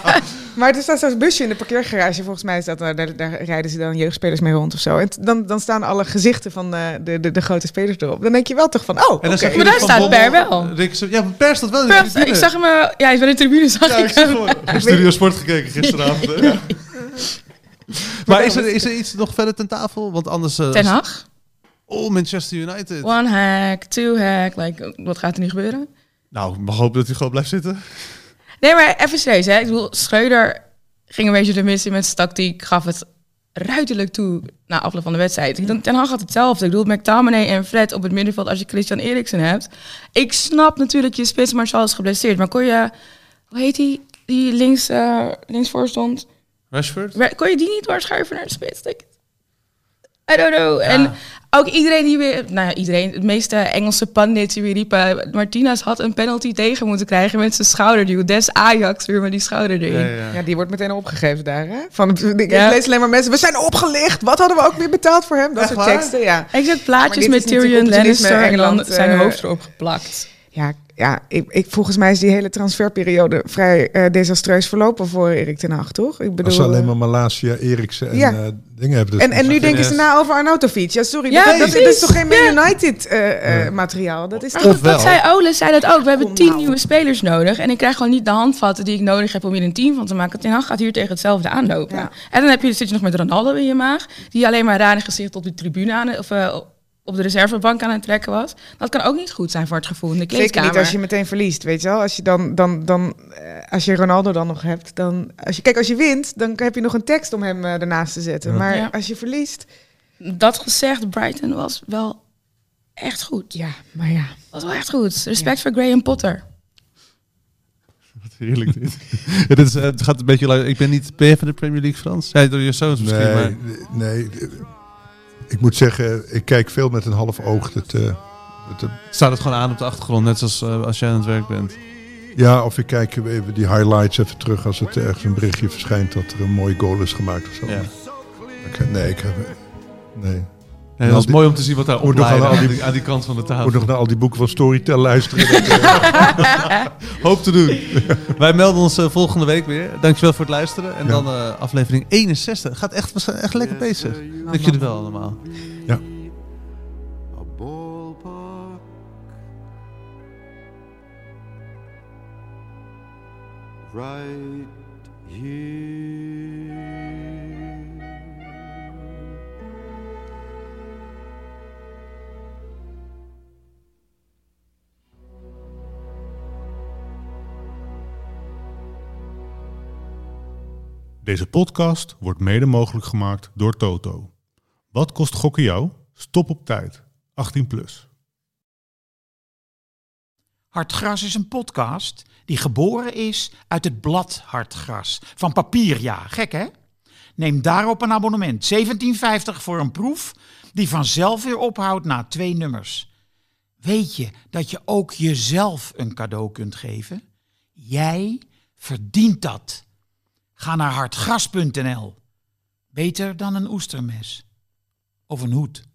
C: maar er staat zo'n busje in de parkeergarage. Volgens mij is dat, eh, daar, daar rijden ze dan jeugdspelers mee rond of zo. En dan, dan staan alle gezichten van eh, de, de, de grote spelers erop. Dan denk je wel toch van, oh,
D: je
F: Maar daar staat
D: Bommel,
F: Per wel.
D: Ja, maar Per staat wel in de tribune.
F: Ik zag hem, ja, hij is bij de tribune, zag
D: Ja,
F: ik
D: ik zag
F: hem.
D: Ik heb Studio Sport gekeken gisteravond. Maar is er, is er iets nog verder ten tafel? Want anders... eh,
F: Ten Hag.
D: Oh, Manchester United.
F: One hack, two hack. Like, wat gaat er nu gebeuren?
D: Nou, ik mag hopen dat hij gewoon blijft zitten.
F: Nee, maar even serieus, hè. Ik bedoel, Schreuder ging een beetje de missie met zijn tactiek. Gaf het ruidelijk toe na afloop van de wedstrijd. Dan- Ten Hag had hetzelfde. Ik bedoel, McTominay en Fred op het middenveld als je Christian Eriksen hebt. Ik snap natuurlijk je spits Martial is geblesseerd. Maar kon je... Hoe heet die? Die links, eh links voor stond.
D: Rashford?
F: Kon je die niet doorschuiven naar de spits? I don't know. En ook iedereen die weer... Nou ja, iedereen. De meeste Engelse pundits die weer riepen... Martinez had een penalty tegen moeten krijgen met zijn schouderduw. Des Ajax weer met die schouderduw.
D: Ja, ja.
C: Ja, die wordt meteen opgegeven daar, hè? Van, ik
F: Ja.
C: lees alleen maar mensen, we zijn opgelicht. Wat hadden we ook weer betaald voor hem? Dat
D: Echt
C: soort
D: waar?
C: teksten, ja.
F: Ik zet plaatjes met Tyrion Lannister en dan
C: Engeland,
F: zijn
C: eh,
F: hoofd erop geplakt.
C: Ja, ja ik, ik, volgens mij is die hele transferperiode vrij eh, desastreus verlopen voor Erik ten Hag, toch? Ik bedoel,
B: Als ze alleen
C: eh,
B: maar Malasia, Eriksen en
C: Ja.
B: eh, dingen hebben. Dus
C: en, en nu denken ze na over Arnautovic. Ja, sorry,
F: Ja,
C: dat, dat, dat is toch geen Man
F: Ja.
C: United eh, eh, materiaal? Dat is
F: Maar
C: toch...
F: goed, wat zei Ole, zei dat ook. We hebben tien
C: nou.
F: nieuwe spelers nodig. En ik krijg gewoon niet de handvatten die ik nodig heb om hier een team van te maken. Ten Hag gaat hier tegen hetzelfde aanlopen.
C: Ja.
F: En dan heb je, zit je nog met Ronaldo in je maag. Die alleen maar raar gezicht op de tribune aan, of eh, op de reservebank aan het trekken was. Dat kan ook niet goed zijn voor het gevoel in de
C: Zeker
F: kleedkamer.
C: niet als je meteen verliest, weet je wel. Als je dan, dan, dan eh, als je Ronaldo dan nog hebt, dan... Als je, kijk, als je wint, dan heb je nog een tekst om hem eh, ernaast te zetten. Maar
F: Ja.
C: als je verliest...
F: Dat gezegd, Brighton was wel echt goed.
C: Ja, maar ja.
F: Was wel echt goed. Respect voor Graham Potter.
D: Heerlijk dit. Ja, dit is, eh, het gaat een beetje... Ik ben niet... Ben je van de Premier League Frans? Ja, door je zoons misschien,
B: Nee,
D: maar...
B: nee, ik moet zeggen, ik kijk veel met een half oog. Het, eh,
D: Staat het gewoon aan op de achtergrond, net zoals eh, als jij aan het werk bent.
B: ja, of ik kijk even die highlights even terug als het ergens een berichtje verschijnt dat er een mooie goal is gemaakt of zo.
D: Ja.
B: Nee, ik heb... Nee.
D: Ja, dat is mooi om te zien wat daar
B: aan die-
D: die, aan die kant van de tafel.
B: moet nog naar al die boeken van Storytel luisteren. Dat, eh,
D: Hoop te doen. Wij melden ons eh, volgende week weer. Dankjewel voor het luisteren. En
B: Ja.
D: dan eh, aflevering 61. Gaat echt, echt lekker bezig. Dank jullie wel allemaal.
B: ja.
G: Right here.
A: Deze podcast wordt mede mogelijk gemaakt door Toto. Wat kost gokken jou? Stop op tijd. 18 plus.
H: Hartgras is een podcast die geboren is uit het blad Hartgras. Van papier, ja. Gek, hè? Neem daarop een abonnement. 17,50 voor een proef die vanzelf weer ophoudt na twee nummers. Weet je dat je ook jezelf een cadeau kunt geven? Jij verdient dat. Ga naar hartgras.nl. Beter dan een oestermes. Of een hoed.